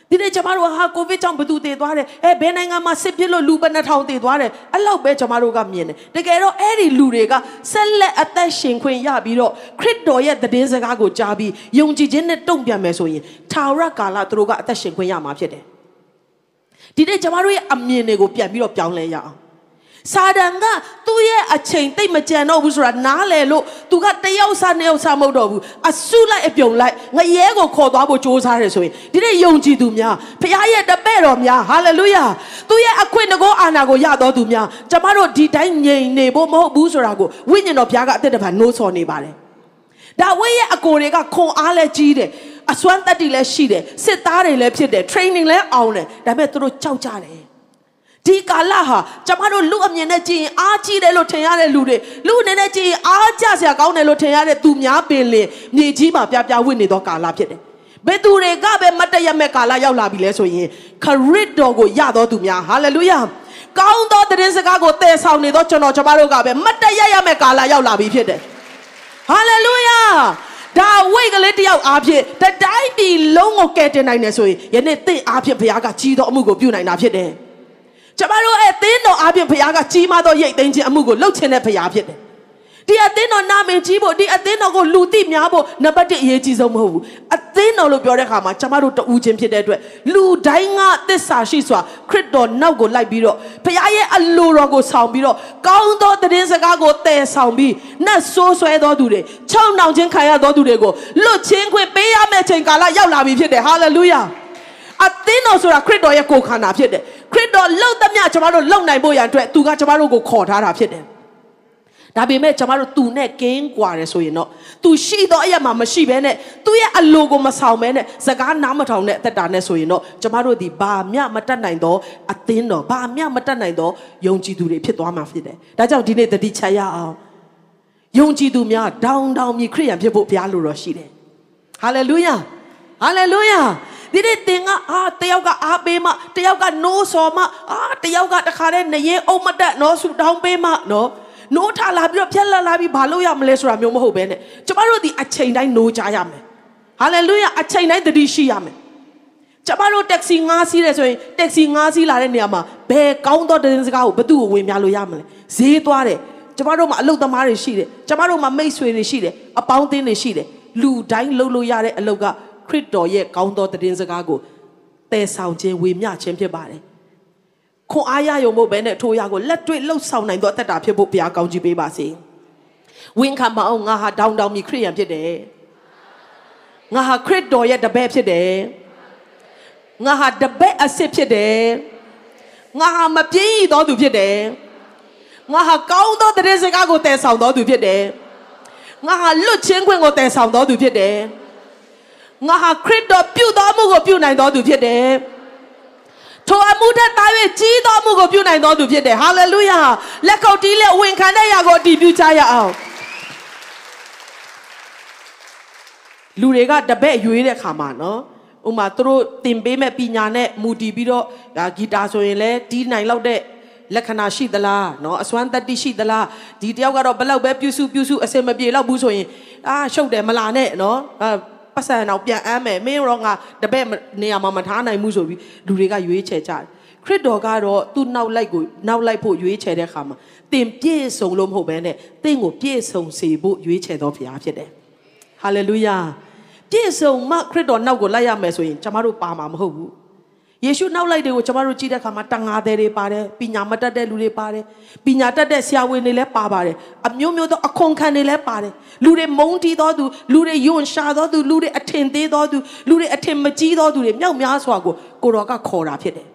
ဒီနေ့ကျမတို့ဟာကိုဗစ်ကြောင့်ဘသူတည်သွားတယ်အဲဘယ်နိုင်ငံမှာစစ်ဖြစ်လို့လူပဲ2000တည်သွားတယ်အဲ့လောက်ပဲကျမတို့ကမြင်တယ်တကယ်တော့အဲ့ဒီလူတွေကဆက်လက်အသက်ရှင်ခွင့်ရပြီးတော့ခရစ်တော်ရဲ့သတင်းစကားကိုကြားပြီးယုံကြည်ခြင်းနဲ့တုံ့ပြန်မယ်ဆိုရင်ထာဝရကာလသူတို့ကအသက်ရှင်ခွင့်ရမှာဖြစ်တယ်ဒီနေ့ကျမတို့ရဲ့အမြင်တွေကိုပြန်ပြီးတော့ပြောင်းလဲရအောင် စာတန်ကသူ့ရဲ့အချိန်တိတ်မကြံတော့ဘူးဆိုတာနားလေလို့သူကတယောက်စားနှစ်ယောက်စားမဟုတ်တော့ဘူးအဆုလိုက်အပြုံလိုက်ငရဲကိုခေါ်သွားဖို့ကြိုးစားတယ်ဆိုရင်ဒီနေ့ယုံကြည်သူများဖခင်ရဲ့တပည့်တော်များဟာလေလုယာသူ့ရဲ့အခွင့်တကောအာဏာကိုရတော်သူများကျမတို့ဒီတိုင်းငြိမ်နေဖို့မဟုတ်ဘူးဆိုတာကိုဝိညာဉ်တော်ဘုရားကအသက်တပံနှိုးဆော်နေပါတယ်ဒါဝိရဲ့အကိုတွေကခွန်အားလဲကြီးတယ်အစွမ်းတက်တီလည်းရှိတယ်စစ်သားတွေလည်းဖြစ်တယ် training လည်းအောင်တယ်ဒါပေမဲ့သူတို့ကြောက်ကြတယ် ဒီကာလဟာကျမတို့လူအမြင်နဲ့ကြည့်ရင်အားကြီးတယ်လို့ထင်ရတဲ့လူတွေလူအနေနဲ့ကြည့်ရင်အားကြစရာကောင်းတယ်လို့ထင်ရတဲ့သူများပင်လင်မြေကြီးမှာပြပြဝင့်နေသောကာလဖြစ်တယ်ဘယ်သူတွေကပဲမတရမဲ့ကာလရောက်လာပြီလဲဆိုရင်ခရစ်တော်ကိုယတော်သူများဟာလေလုယာကောင်းသောသတင်းစကားကိုတည်ဆောင်နေသောကျွန်တော်ကျမတို့ကပဲမတရရမဲ့ကာလရောက်လာပြီဖြစ်တယ်ဟာလေလုယာဒါဝိတ်ကလေးတယောက်အားဖြင့်တတိုင်းပြည်လုံးကိုကယ်တင်နိုင်တယ်ဆိုရင်ယနေ့သင်အားဖြင့်ဘုရားကကြီးသောအမှုကိုပြုနိုင်တာဖြစ်တယ် ကျမတို့အဲ့သင်းတော်အပြင်ဘုရားကကြီးမားသောရိတ်သိမ်းခြင်းအမှုကိုလှုပ်ခြင်းတဲ့ဘုရားဖြစ်တယ်ဒီအသင်းတော်နာမည်ကြီးဖို့ဒီအသင်းတော်ကိုလူသိများဖို့နံပါတ်1အရေးကြီးဆုံးမဟုတ်ဘူးအသင်းတော်လို့ပြောတဲ့အခါမှာကျမတို့တူးချင်းဖြစ်တဲ့အတွက်လူတိုင်းကသစ္စာရှိစွာခရစ်တော်နောက်ကိုလိုက်ပြီးတော့ဘုရားရဲ့အလိုတော်ကိုဆောင်ပြီးတော့ကောင်းသောသတင်းစကားကိုတည်ဆောင်ပြီးနတ်ဆိုးဆွဲသောသူတွေခြောက်နှောင်ခြင်းခံရသောသူတွေကိုလွတ်ချင်းခွင့်ပေးရမယ့်ချိန်ကာလရောက်လာပြီဖြစ်တယ်ဟာလေလုယာ အသင်းတော်ဆိုတာခရစ်တော်ရဲ့ကိုယ်ခန္ဓာဖြစ်တယ်ခရစ်တော်လှုပ်သမျှကျွန်တော်တို့လုံနိုင်ဖို့ရန်အတွက်သူကကျွန်တော်တို့ကိုခေါ်ထားတာဖြစ်တယ်ဒါပေမဲ့ကျွန်တော်တို့သူနဲ့ကင်းကွာတယ်ဆိုရင်တော့သူရှိတော့အရာမှာမရှိဘဲနဲ့သူရဲ့အလိုကိုမဆောင်ဘဲနဲ့စကားနားမထောင်တဲ့အသက်တာနဲ့ဆိုရင်တော့ကျွန်တော်တို့ဒီဘာမျှမတတ်နိုင်တော့အသင်းတော်ဘာမျှမတတ်နိုင်တော့ယုံကြည်သူတွေဖြစ်သွားမှာဖြစ်တယ်ဒါကြောင့်ဒီနေ့တတိချရအောင်ယုံကြည်သူများဒေါင်ဒေါင်မြည်ခရိယံဖြစ်ဖို့ဘုရားလိုတော်ရှိတယ်ဟာလေလုယာဟာလေလုယာ ဒီနေ့သင်ကအာတယောက်ကအားပေးမှတယောက်ကနိုးစော်မှအာတယောက်ကတခါတည်းနရင်အုံမတက်နော်ဆူတောင်းပေးမှနော်နိုးထလာပြီးတော့ဖြက်လက်လာပြီးဘာလို့ရမလဲဆိုတာမျိုးမဟုတ်ပဲနဲ့ကျမတို့ဒီအချိန်တိုင်းနိုးကြရမယ်ဟာလေလုယာအချိန်တိုင်းတတိရှိရမယ်ကျမတို့တက္ကစီငားစီးတယ်ဆိုရင်တက္ကစီငားစီးလာတဲ့နေရာမှာဘယ်ကောင်းသောတင်းစကားကိုဘသူ့ကိုဝင်ပြလို့ရမလဲဈေးသွားတယ်ကျမတို့မှာအလုပ်သမားတွေရှိတယ်ကျမတို့မှာမိတ်ဆွေတွေရှိတယ်အပေါင်းအသင်းတွေရှိတယ်လူတိုင်းလှုပ်လို့ရတဲ့အလုပ်က ခရစ်တော်ရဲ့ကောင်းသောတင်းစကားကိုတည်ဆောင်ခြင်းဝေမျှခြင်းဖြစ်ပါတယ်ခွန်အားရယုံဖို့ပဲနဲ့ထိုးရကိုလက်တွေ့လှုပ်ဆောင်နိုင်သောအသက်တာဖြစ်ဖို့ဘုရားကောင်းချီးပေးပါစေဝင်းခံမအောင်ငါဟာတောင်းတောင်းမြခရစ်ယာန်ဖြစ်တယ်ငါဟာခရစ်တော်ရဲ့တပည့်ဖြစ်တယ်ငါဟာတပည့်အစ်စ်ဖြစ်တယ်ငါဟာမပြင်းရသောသူဖြစ်တယ်ငါဟာကောင်းသောတည်စကားကိုတည်ဆောင်သောသူဖြစ်တယ်ငါဟာလွတ်ချင်းခွင့်ကိုတည်ဆောင်သောသူဖြစ်တယ် ငါဟာခရစ်တော်ပြုတော်မှုကိုပြုနိုင်တော်သူဖြစ်တယ်ထိုအမှုထက်သား၍ကြီးတော်မှုကိုပြုနိုင်တော်သူဖြစ်တယ်ဟာလေလုယာလက်ကုပ်တီးလက်ဝင်ခံတဲ့အရာကိုအတည်ပြုချရအောင်လူတွေကတပည့်ရွေးတဲ့ခါမှာနော်ဥမာသူတို့တင်ပေးမဲ့ပညာနဲ့မူတည်ပြီးတော့ဂီတာဆိုရင်လည်းတီးနိုင်လောက်တဲ့လက္ခဏာရှိသလားနော်အစွမ်းတတ္တိရှိသလားဒီတယောက်ကတော့ဘလောက်ပဲပြုစုပြုစုအစင်မပြေလောက်ဘူးဆိုရင်အာရှုပ်တယ်မလာနဲ့နော် ပတ်စံတော့ပြန်အမ်းမယ်မင်းတော့ငါတပည့်နေရာမှာမထားနိုင်ဘူးဆိုပြီးလူတွေကရွေးချယ်ကြတယ်ခရစ်တော်ကတော့သူ့နောက်လိုက်ကိုနောက်လိုက်ဖို့ရွေးချယ်တဲ့အခါမှာတင်ပြည့်စုံလို့မဟုတ်ဘဲနဲ့တင့်ကိုပြည့်စုံစေဖို့ရွေးချယ်တော်ဘုရားဖြစ်တယ်ဟာလေလုယာပြည့်စုံမှခရစ်တော်နောက်ကိုလိုက်ရမယ်ဆိုရင်ကျမတို့ပါမှာမဟုတ်ဘူး ယေရှုနောက်လိုက်တွေကိုကျမတို့ကြည့်တဲ့အခါမှာတန်ငါသည်တွေပါတယ်ပညာမတတ်တဲ့လူတွေပါတယ်ပညာတတ်တဲ့ဆရာဝန်တွေလည်းပါပါတယ်အမျိုးမျိုးသောအခွန်ခံတွေလည်းပါတယ်လူတွေမုန်းတီးသောသူလူတွေယွန်ရှာသောသူလူတွေအထင်သေးသောသူလူတွေအထင်မကြီးသောသူတွေမြောက်များစွာကိုကိုတော်ကခေါ်တာဖြစ်တယ်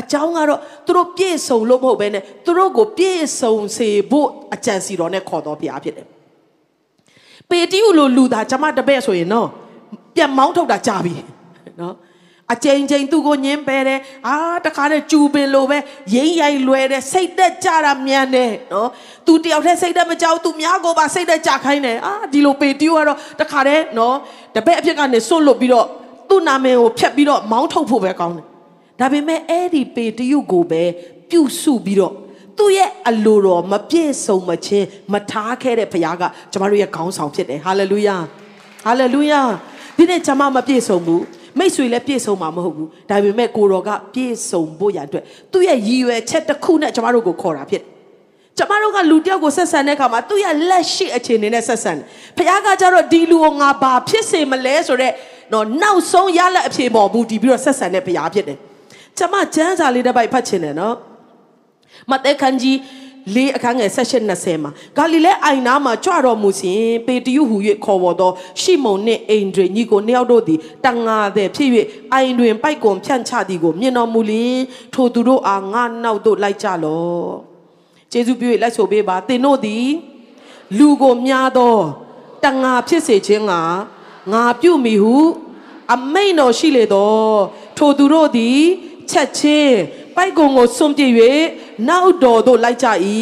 အကြောင်းကတော့သူတို့ပြည့်စုံလို့မဟုတ်ဘဲနဲ့သူတို့ကိုပြည့်စုံစေဖို့အကြံစီတော်နဲ့ခေါ်တော်ဘုရားဖြစ်တယ်ပေတိဟုလိုလူသားကျမတပည့်ဆိုရင်နော်ပြန်မောင်းထုတ်တာကြာပြီနော် အချိန်ချင်းသူ့ကိုညင်းပဲတယ်အာတခါတည်းကျူပင်လိုပဲရိမ့်ရိုင်လွယ်တယ်စိတ်သက်ကြတာမြန်တယ်နော်သူတယောက်တည်းစိတ်သက်မကြောက်သူများကိုပါစိတ်သက်ကြခိုင်းတယ်အာဒီလိုပေတီယိုကတော့တခါတည်းနော်တပည့်အဖြစ်ကနေစွန့်လွတ်ပြီးတော့သူ့နာမည်ကိုဖျက်ပြီးတော့မောင်းထုတ်ဖို့ပဲကောင်းတယ်ဒါပေမဲ့အဲ့ဒီပေတီယိုကိုပဲပြုစုပြီးတော့သူ့ရဲ့အလိုတော်မပြည့်စုံမချင်းမထားခဲ့တဲ့ဘုရားကကျမတို့ရဲ့ခေါင်းဆောင်ဖြစ်တယ်ဟာလေလုယာဟာလေလုယာဒီနေ့ကျွန်မမပြည့်စုံဘူး မိတ်ဆွေလည်းပြည့်စုံမှာမဟုတ်ဘူးဒါပေမဲ့ကိုတော်ကပြည့်စုံဖို့ရန်အတွက်သူ့ရဲ့ရည်ရွယ်ချက်တစ်ခုနဲ့ကျွန်တော်တို့ကိုခေါ်တာဖြစ်ကျမတို့ကလူတယောက်ကိုဆက်ဆံတဲ့အခါမှာသူ့ရဲ့လက်ရှိအခြေအနေနဲ့ဆက်ဆံတယ်။ဖခင်ကကြတော့ဒီလူကိုငါဘာဖြစ်စေမလဲဆိုတော့တော့နောက်ဆုံးရလက်အဖြေပေါ်မူတည်ပြီးတော့ဆက်ဆံတဲ့ဖခင်ဖြစ်တယ်။ကျမကျမ်းစာလေးတစ်ပိုက်ဖတ်ချင်တယ်နော်။မဿဲခန်းကြီး လေးအခန်းငယ်16 20မှာဂါလိလဲအိုင်နာမှာကြွတော်မူစဉ်ပေတရုဟူ၍ခေါ်ပေါ်သောရှီမုန်နှင့်အိန္ဒြေညီကိုနှစ်ယောက်တို့သည်တန်ငါသည်ဖြစ်၍အိုင်တွင်ပိုက်ကွန်ဖြန့်ချသည်ကိုမြင်တော်မူလျင်ထိုသူတို့အားငါနောက်သို့လိုက်ကြလော့ကျေးဇူးပြု၍လိုက်ဆိုပေးပါသင်တို့သည်လူကိုမြားသောတန်ငါဖြစ်စေခြင်းကငါပြုမိဟု အမိန်တော်ရှိလေသောထိုသူတို့သည်ချက်ချင်း ပိုက်ကုံကိုစွန့်ပြစ်၍နောက်တော်သို့လိုက်ကြ၏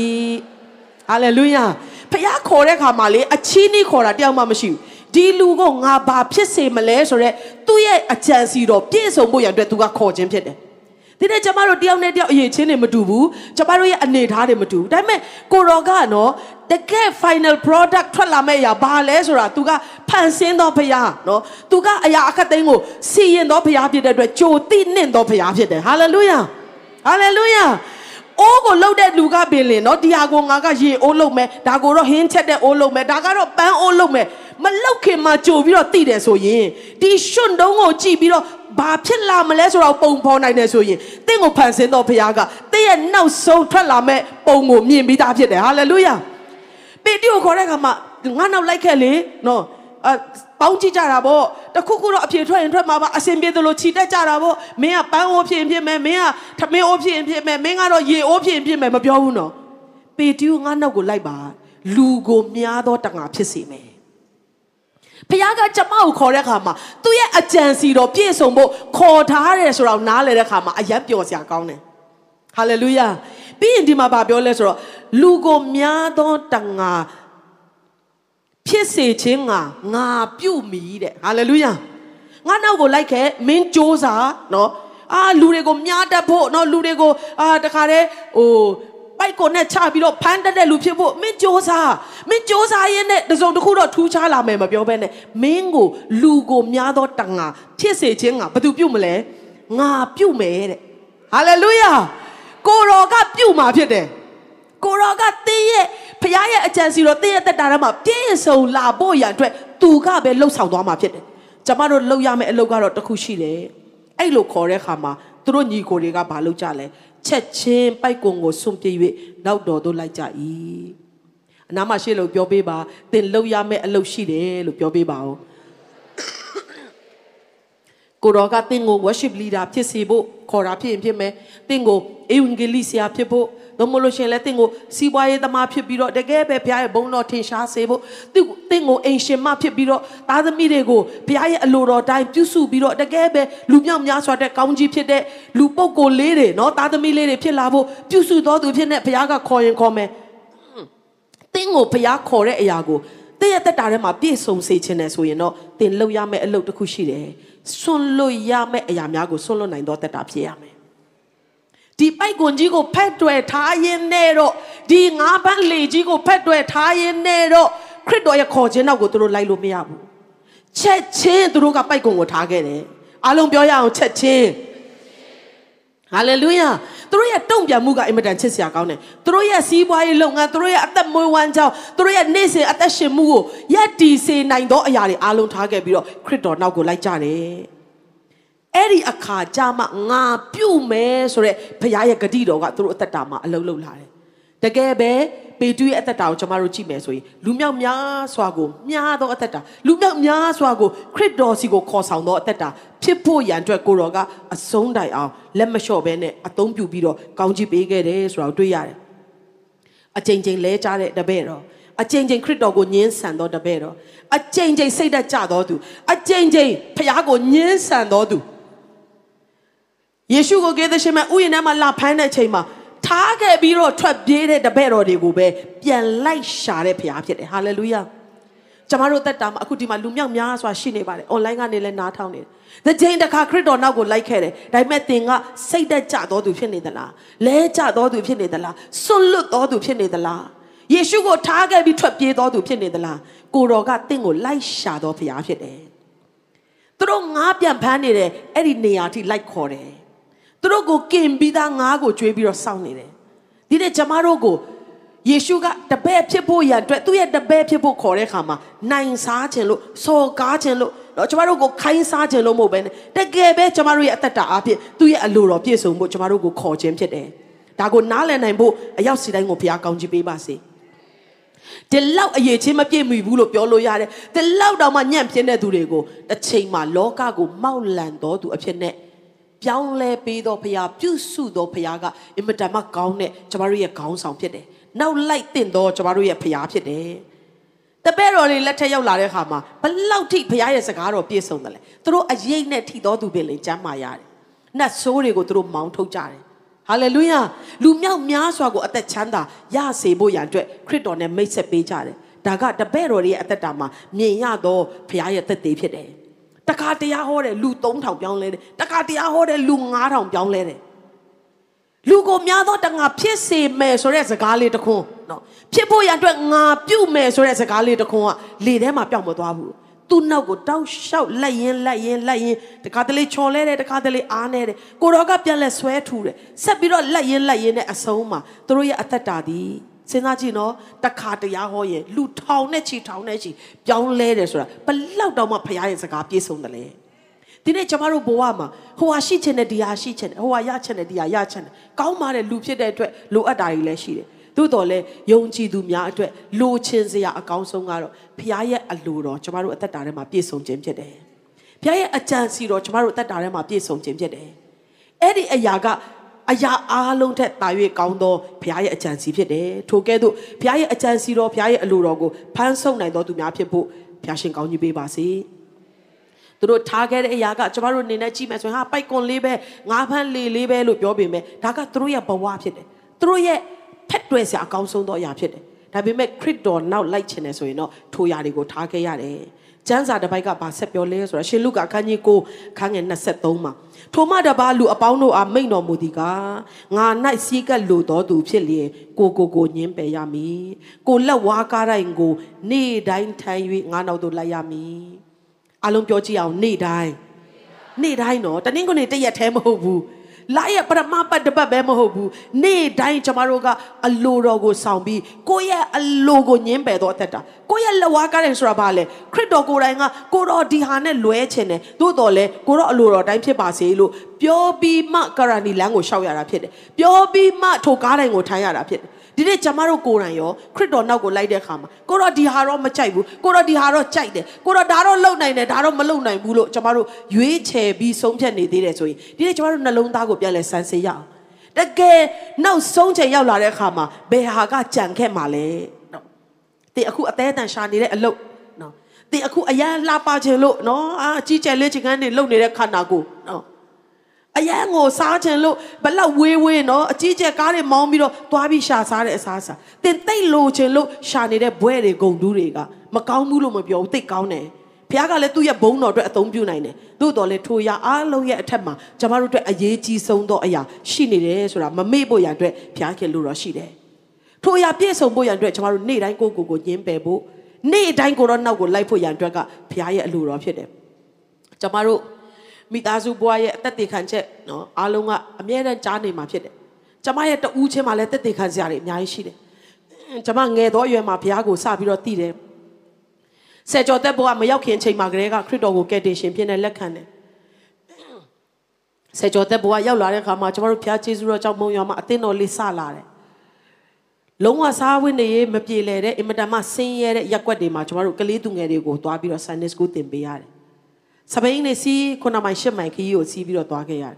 ဟာလေလုယာဖခင်ခေါ်တဲ့ခါမှာလေအချီးနှီးခေါ်တာတယောက်မှမရှိဘူးဒီလူကိုငါဘာဖြစ်စေမလဲဆိုတော့သူ့ရဲ့အကြံစီတော်ပြည့်စုံဖို့ရန်အတွက်သူကခေါ်ခြင်းဖြစ်တယ်ဒီနေ့ကျမတို့တယောက်နဲ့တယောက်အရေးချင်းတွေမတူဘူးကျမတို့ရဲ့အနေထားတွေမတူဘူးဒါပေမဲ့ကိုရောကနော်တကယ် final product ထွက်လာမယ့်အရာဘာလဲဆိုတာ तू ကဖန်ဆင်းသောဘုရားနော် तू ကအရာအခက်သိမ်းကိုစီရင်သောဘုရားဖြစ်တဲ့အတွက်ကြိုတိနှင့်သောဘုရားဖြစ်တယ် hallelujah ဟာလေလုယာအိုးကိုလှုပ်တဲ့လူကပင်လင်နော်ဒီဟာကိုငါကရေအိုးလှုပ်မယ်ဒါကိုတော့ဟင်းချက်တဲ့အိုးလှုပ်မယ်ဒါကတော့ပန်းအိုးလှုပ်မယ်မလှုပ်ခင်မှာကြိုပြီးတော့သိတယ်ဆိုရင်ဒီရွှွန့်တုံးကိုကြည့်ပြီးတော့ဘာဖြစ်လာမလဲဆိုတော့ပုံဖော်နိုင်တယ်ဆိုရင်တင့်ကိုဖန်ဆင်းတော်ဘုရားကတင့်ရဲ့နောက်ဆုံးထွက်လာမဲ့ပုံကိုမြင်ပြီးသားဖြစ်တယ်ဟာလေလုယာပေတျိုခေါ်တဲ့အခါမှာငါနောက်လိုက်ခဲ့လေနော် အပေါင်းကြည့်ကြတာပေါ့တခုခုတော့အပြေထွက်ရင်ထွက်မှာပါအစင်ပြေသလိုခြိတက်ကြတာပေါ့မင်းကပန်းအိုးဖြစ်ရင်ဖြစ်မယ်မင်းကထမင်းအိုးဖြစ်ရင်ဖြစ်မယ်မင်းကတော့ရေအိုးဖြစ်ရင်ဖြစ်မယ်မပြောဘူးနော်ပေတူးငါနောက်ကိုလိုက်ပါလူကိုများသောတငါဖြစ်စေမယ်ဖခင်ကကျမကိုခေါ်တဲ့အခါမှာသူ့ရဲ့အကြံစီတော်ပြည့်စုံဖို့ခေါ်ထားတယ်ဆိုတော့နားလည်တဲ့အခါမှာအယက်ပျော်စရာကောင်းတယ်ဟာလေလုယာပြီးရင်ဒီမှာဗာပြောလဲဆိုတော့လူကိုများသောတငါ ဖြစ်စေခြင်းငါငါပြုမိတဲ့ဟာလေလုယာ ငါနောက်ကိုလိုက်ခဲ့မင်းစ조사နော်အာလူတွေကိုမြားတတ်ဖို့နော်လူတွေကိုအာတခါတည်းဟိုပိုက်ကိုနဲ့ချပြီးတော့ဖမ်းတတ်တဲ့လူဖြစ်ဖို့မင်းစ조사မင်းစ조사ရင်းနဲ့တစုံတစ်ခုတော့ထူးခြားလာမယ်မပြောဘဲနဲ့မင်းကိုလူကိုများသောတန်ငါဖြစ်စေခြင်းငါဘာသူပြုတ်မလဲငါပြုတ်မယ်တဲ့ဟာလေလုယာကိုရောကပြုတ်မှာဖြစ်တယ်ကိုရောကတင်းရဲ့ ဖခင်ရဲ့အကြံစီတော့တင်းရဲ့တက်တာထဲမှာပြည့်စုံလာဖို့ရန်အတွက်သူကပဲလှုပ်ဆောင်သွားမှာဖြစ်တယ်ကျမတို့လှုပ်ရမယ့်အလုပ်ကတော့တစ်ခုရှိတယ်အဲ့လိုခေါ်တဲ့ခါမှာသူတို့ညီကိုတွေကဘာလုပ်ကြလဲချက်ချင်းပိုက်ကွန်ကိုဆွန့်ပြေး၍နောက်တော်သို့လိုက်ကြ၏အနာမရှိလို့ပြောပေးပါသင်လှုပ်ရမယ့်အလုပ်ရှိတယ်လို့ပြောပေးပါဦးကိုတော်ကသင်ကို worship leader ဖြစ်စေဖို့ခေါ်တာဖြစ်ရင်ဖြစ်မယ်သင်ကို evangelist ဖြစ်ဖို့ သို့မဟုတ်လို့ရှင်လဲသင်ကိုစီးပွားရေးသမားဖြစ်ပြီးတော့တကယ်ပဲဘုရားရဲ့ဘုန်းတော်ထင်ရှားစေဖို့သင်သင်ကိုအိမ်ရှင်မဖြစ်ပြီးတော့သားသမီးတွေကိုဘုရားရဲ့အလိုတော်တိုင်းပြုစုပြီးတော့တကယ်ပဲလူမြောက်များစွာတဲ့ကောင်းကြီးဖြစ်တဲ့လူပုဂ္ဂိုလ်လေးတွေနော်သားသမီးလေးတွေဖြစ်လာဖို့ပြုစုတော်သူဖြစ်နေဘုရားကခေါ်ရင်ခေါ်မယ်သင်ကိုဘုရားခေါ်တဲ့အရာကိုသင်ရဲ့တက်တာထဲမှာပြည့်စုံစေခြင်းနဲ့ဆိုရင်တော့သင်လုပ်ရမယ့်အလုပ်တစ်ခုရှိတယ်ဆွန့်လွတ်ရမယ့်အရာများကိုဆွန့်လွတ်နိုင်သောတက်တာဖြစ်ရမယ် ဒီပိုက်ကွန်ကြီးကိုဖက်တွယ်ထားရင်းနဲ့တော့ဒီငါးပန်းလေကြီးကိုဖက်တွယ်ထားရင်းနဲ့တော့ခရစ်တော်ရဲ့ခေါ်ခြင်းနောက်ကိုသူတို့လိုက်လို့မရဘူးချက်ချင်းသူတို့ကပိုက်ကွန်ကိုထားခဲ့တယ်အားလုံးပြောရအောင်ချက်ချင်းဟာလေလုယာသူတို့ရဲ့တုံ့ပြန်မှုကအင်မတန်ချစ်စရာကောင်းတယ်သူတို့ရဲ့စီးပွားရေးလုပ်ငန်းသူတို့ရဲ့အသက်မွေးဝမ်းကြောင်းသူတို့ရဲ့နေ့စဉ်အသက်ရှင်မှုကိုယက်တီစေနိုင်သောအရာတွေအားလုံးထားခဲ့ပြီးတော့ခရစ်တော်နောက်ကိုလိုက်ကြတယ် အဲ့ဒီအခါကြမှာငါပြုတ်မယ်ဆိုရက်ဘုရားရဲ့ဂတိတော်ကသူတို့အသက်တာမှာအလုံးလုံးလာတယ်တကယ်ပဲပေတူရဲ့အသက်တာကိုကျွန်တော်တို့ကြည့်မယ်ဆိုရင်လူမြောက်များစွာကိုမြားသောအသက်တာလူမြောက်များစွာကိုခရစ်တော်စီကိုခေါ်ဆောင်သောအသက်တာဖြစ်ဖို့ရန်အတွက်ကိုတော်ကအဆုံးတိုင်အောင်လက်မလျှော့ဘဲနဲ့အသုံးပြုပြီးတော့ကောင်းချီးပေးခဲ့တယ်ဆိုတာကိုတွေ့ရတယ်အချိန်ချင်းလဲကြတဲ့တပည့်တော်အချိန်ချင်းခရစ်တော်ကိုညှင်းဆန်သောတပည့်တော်အချိန်ချင်းစိတ်သက်ကြသောသူအချိန်ချင်းဖခင်ကိုညှင်းဆန်သောသူ ယေရှုကိုကေသရှင်မဲ့ဥယျာဉ်ထဲမှာလာဖမ်းတဲ့ချိန်မှာထားခဲ့ပြီးတော့ထွက်ပြေးတဲ့တပည့်တော်တွေကိုပဲပြန်လိုက်ရှာတဲ့ဖခင်ဖြစ်တယ်ဟာလေလုယာကျမတို့သက်တာမှာအခုဒီမှာလူမြောက်များစွာရှိနေပါတယ်။ online ကနေလည်းနားထောင်နေတယ်။ဒီချိန်တခါခရစ်တော်နောက်ကိုလိုက်ခဲ့တယ်။ဒါပေမဲ့သင်ကစိတ်သက်ကြတော်သူဖြစ်နေသလား။လဲကြတော်သူဖြစ်နေသလား။စွန့်လွတ်တော်သူဖြစ်နေသလား။ယေရှုကိုထားခဲ့ပြီးထွက်ပြေးတော်သူဖြစ်နေသလား။ကိုတော်ကသင်ကိုလိုက်ရှာတော်ဖခင်ဖြစ်တယ်။သူတို့ငားပြန်ဖမ်းနေတယ်အဲ့ဒီနေရာထိလိုက်ခေါ်တယ်။ သူတို့ကိုကင်ပြီးသားငားကိုကျွေးပြီးတော့စောင့်နေတယ်။ဒီနေ့ကျမတို့ကိုယေရှုကတပည့်ဖြစ်ဖို့ရန်အတွက်သူ့ရဲ့တပည့်ဖြစ်ဖို့ခေါ်တဲ့အခါမှာနိုင်စားခြင်းလို့စော်ကားခြင်းလို့တော့ကျမတို့ကိုခိုင်းစားခြင်းလို့မဟုတ်ဘဲနဲ့တကယ်ပဲကျမတို့ရဲ့အသက်တာအဖြစ်သူ့ရဲ့အလိုတော်ပြည့်စုံဖို့ကျမတို့ကိုခေါ်ခြင်းဖြစ်တယ်။ဒါကိုနားလည်နိုင်ဖို့အရောက်စီတိုင်းကိုဘုရားကောင်းချီးပေးပါစေ။ဒီလောက်အရေးချင်းမပြည့်မီဘူးလို့ပြောလို့ရတယ်။ဒီလောက်တောင်မှညံ့ပြင်းတဲ့သူတွေကိုတစ်ချိန်မှာလောကကိုမောက်လန်တော်သူအဖြစ်နဲ့ ပြောင်းလဲပေးတော်ဘုရားပြုစုတော်ဘုရားကအင်မတန်မှကောင်းတဲ့ကျမတို့ရဲ့ခေါင်းဆောင်ဖြစ်တယ်။နောက်လိုက်တင့်တော့ကျမတို့ရဲ့ဖရားဖြစ်တယ်တပည့်တော်တွေလက်ထက်ရောက်လာတဲ့အခါမှာဘလောက်ထိဖရားရဲ့စကားတော်ပြည့်စုံတယ်လဲသူတို့အရေးနဲ့ထိတော်သူပင်လေကျမ်းမာရတယ်နတ်ဆိုးတွေကိုသူတို့မောင်းထုတ်ကြတယ်ဟာလေလုယာလူမြောက်များစွာကိုအသက်ချမ်းသာရစေဖို့ရန်အတွက်ခရစ်တော်နဲ့မိတ်ဆက်ပေးကြတယ်ဒါကတပည့်တော်တွေရဲ့အသက်တာမှာမြင်ရသောဖရားရဲ့သက်သေဖြစ်တယ် တခါတရားဟောတယ်လူ3000ပြောင်းလဲတယ်တခါတရားဟောတယ်လူ9000ပြောင်းလဲတယ်လူကိုများသောတငါဖြစ်စေမယ်ဆိုတဲ့စကားလေးတခွန်းနော်ဖြစ်ဖို့ရန်အတွက်ငါပြုတ်မယ်ဆိုတဲ့စကားလေးတခွန်းကလေထဲမှာပျောက်မသွားဘူးသူ့နောက်ကိုတောက်လျှောက်လက်ရင်လက်ရင်လက်ရင်တခါတလေချော်လဲတယ်တခါတလေအားနေတယ်ကိုတော်ကပြန်လဲဆွဲထူတယ်ဆက်ပြီးတော့လက်ရင်လက်ရင်နဲ့အဆုံးမှာသူတို့ရဲ့အသက်တာသည် စဉ်းစားကြည့်နော်တခါတရားဟောရင်လူထောင်နဲ့ချီထောင်နဲ့ချီပြောင်းလဲတယ်ဆိုတာဘလောက်တောင်မှဖရားရဲ့စကားပြေဆုံးတယ်လေဒီနေ့ကျမတို့ဘဝမှာဟိုဟာရှိချင်တဲ့ဒီဟာရှိချင်တယ်ဟိုဟာရချင်တဲ့ဒီဟာရချင်တယ်ကောင်းပါတဲ့လူဖြစ်တဲ့အတွက်လိုအပ်တာတွေလည်းရှိတယ်သို့တော်လည်းယုံကြည်သူများအတွက်လိုချင်စရာအကောင်းဆုံးကတော့ဖခင်ရဲ့အလိုတော်ကျမတို့အသက်တာထဲမှာပြည့်စုံခြင်းဖြစ်တယ်ဖခင်ရဲ့အကြံစီတော်ကျမတို့အသက်တာထဲမှာပြည့်စုံခြင်းဖြစ်တယ်အဲ့ဒီအရာက အရာအားလုံးထက်တာ၍ကောင်းသောဘုရားရဲ့အကြံစီဖြစ်တယ်ထိုကဲ့သို့ဘုရားရဲ့အကြံစီတော်ဘုရားရဲ့အလိုတော်ကိုဖန်ဆုပ်နိုင်သောသူများဖြစ်ဖို့ဘုရားရှင်ကောင်းကြီးပေးပါစေ။သူတို့ထားခဲ့တဲ့အရာကကျမတို့အနေနဲ့ကြည့်မယ်ဆိုရင်ဟာပိုက်ကွန်လေးပဲငါးဖန်းလေးလေးပဲလို့ပြောပေမဲ့ဒါကသူတို့ရဲ့ဘဝဖြစ်တယ်သူတို့ရဲ့ဖက်တွယ်စရာအကောင်းဆုံးသောအရာဖြစ်တယ်ဒါပေမဲ့ခရစ်တော်နောက်လိုက်ချင်တယ်ဆိုရင်တော့ထိုຢာတွေကိုထားခဲ့ရတယ်ကျမ်းစာတစ်ပိုက်ကဘာဆက်ပြောလဲဆိုတော့ရှင်လုကာခန်းကြီးကိုခန်းငယ်23မှာ ထိုမှတပါလူအပေါင်းတို့အားမိန်တော်မူသည်ကငါ၌စီးကပ်လိုတော်သူဖြစ်လျင်ကိုကိုကိုညင်းပယ်ရမည်ကိုလက်ဝါးကားတိုင်းကို နေ့တိုင်းထိုင်၍ငါနောက်သို့လိုက်ရမည်အလုံးပြောကြည့်အောင်နေ့တိုင်းနေ့တိုင်းတော့တနင်္ဂနွေတရက်တည်းမဟုတ်ဘူး လာရပရမပတ်တပတ်ပဲမဟုတ်ဘူးနေ့တိုင်းကျမတို့ကအလိုတော်ကိုဆောင်ပြီးကိုယ့်ရဲ့အလိုကိုညင်းပယ်တော့အသက်တာကိုယ့်ရဲ့လက်ဝါးကားတယ်ဆိုတာဘာလဲခရစ်တော်ကိုယ်တိုင်ကကိုတော်ဒီဟာနဲ့လွဲချင်တယ်သို့တော်လဲကိုတော့အလိုတော်တိုင်းဖြစ်ပါစေလို့ပြောပြီးမှကရဏီလမ်းကိုရှောက်ရတာဖြစ်တယ်ပြောပြီးမှထိုကားတိုင်းကိုထိုင်ရတာဖြစ်တယ် ဒီနေ့ကျမတို့ကိုယ်တိုင်ရောခရစ်တော်နောက်ကိုလိုက်တဲ့အခါမှာကိုတော့ဒီဟာတော့မကြိုက်ဘူးကိုတော့ဒီဟာတော့ကြိုက်တယ်ကိုတော့ဒါတော့လုံနိုင်တယ်ဒါတော့မလုံနိုင်ဘူးလို့ကျမတို့ရွေးချယ်ပြီးဆုံးဖြတ်နေသေးတယ်ဆိုရင်ဒီနေ့ကျမတို့နှလုံးသားကိုပြန်လဲဆန်းစစ်ရအောင်တကယ်နောက်ဆုံးချိန်ရောက်လာတဲ့အခါမှာဘယ်ဟာကကြံခဲ့မှာလဲနော်တင်အခုအသေးအတန်ရှာနေတဲ့အလုပ်နော်တင်အခုအရန်လှပခြင်းလို့နော်အာကြီးကျယ်လေးချင်ကန်းတွေလုံနေတဲ့ခန္ဓာကိုနော် အရန်ကိုစားခြင်းလို့ဘလောက်ဝေးဝေးနော်အကြီးကျယ်ကားတွေမောင်းပြီးတော့သွားပြီးရှာစားတဲ့အစားအစာတင်တိတ်လိုခြင်းလို့ရှာနေတဲ့ဘွဲတွေဂုံတူးတွေကမကောင်းဘူးလို့မပြောဘူးတိတ်ကောင်းတယ်ဘုရားကလည်းသူ့ရဲ့ဘုန်းတော်အတွက်အသုံးပြုနိုင်တယ်သို့တော်လည်းထိုရအားလုံးရဲ့အထက်မှာကျမတို့အတွက်အရေးကြီးဆုံးသောအရာရှိနေတယ်ဆိုတာမမေ့ဖို့ရန်အတွက်ဘုရားခင်လို့တော့ရှိတယ်ထိုရပြည့်စုံဖို့ရန်အတွက်ကျမတို့နေ့တိုင်းကိုကိုကိုညင်းပယ်ဖို့နေ့တိုင်းကိုတော့နောက်ကိုလိုက်ဖို့ရန်အတွက်ကဘုရားရဲ့အလိုတော်ဖြစ်တယ်ကျမတို့ မိသားစုဘဝရဲ့အသက်သေခံချက်နော်အားလုံးကအမြဲတမ်းကြားနေမှာဖြစ်တယ်။ကျမရဲ့တဦးချင်းမှာလည်းသက်သေခံစရာတွေအများကြီးရှိတယ်။ကျမငယ်သောအရွယ်မှာဘုရားကိုစပြီးတော့သိတယ်။ဆယ်ကျော်သက်ဘဝမရောက်ခင်ချိန်မှာကလေးကခရစ်တော်ကိုကယ်တင်ရှင်ဖြစ်နေလက်ခံတယ်။ဆယ်ကျော်သက်ဘဝရောက်လာတဲ့အခါမှာကျမတို့ဘုရားကျေးဇူးတော်ကြောင့်မုံရွာမှာအသင်းတော်လေးစလာတယ်။လုံးဝစားဝတ်နေရေးမပြေလည်တဲ့အင်မတန်မှဆင်းရဲတဲ့ရက်ွက်တွေမှာကျမတို့ကလေးသူငယ်တွေကိုတွားပြီးတော့ Sunday School သင်ပေးရတယ် စပိန်နဲ့စီးခုနမိုင်ရှစ်မိုင်ခီးကိုစီးပြီးတော့သွားခဲ့ရတယ်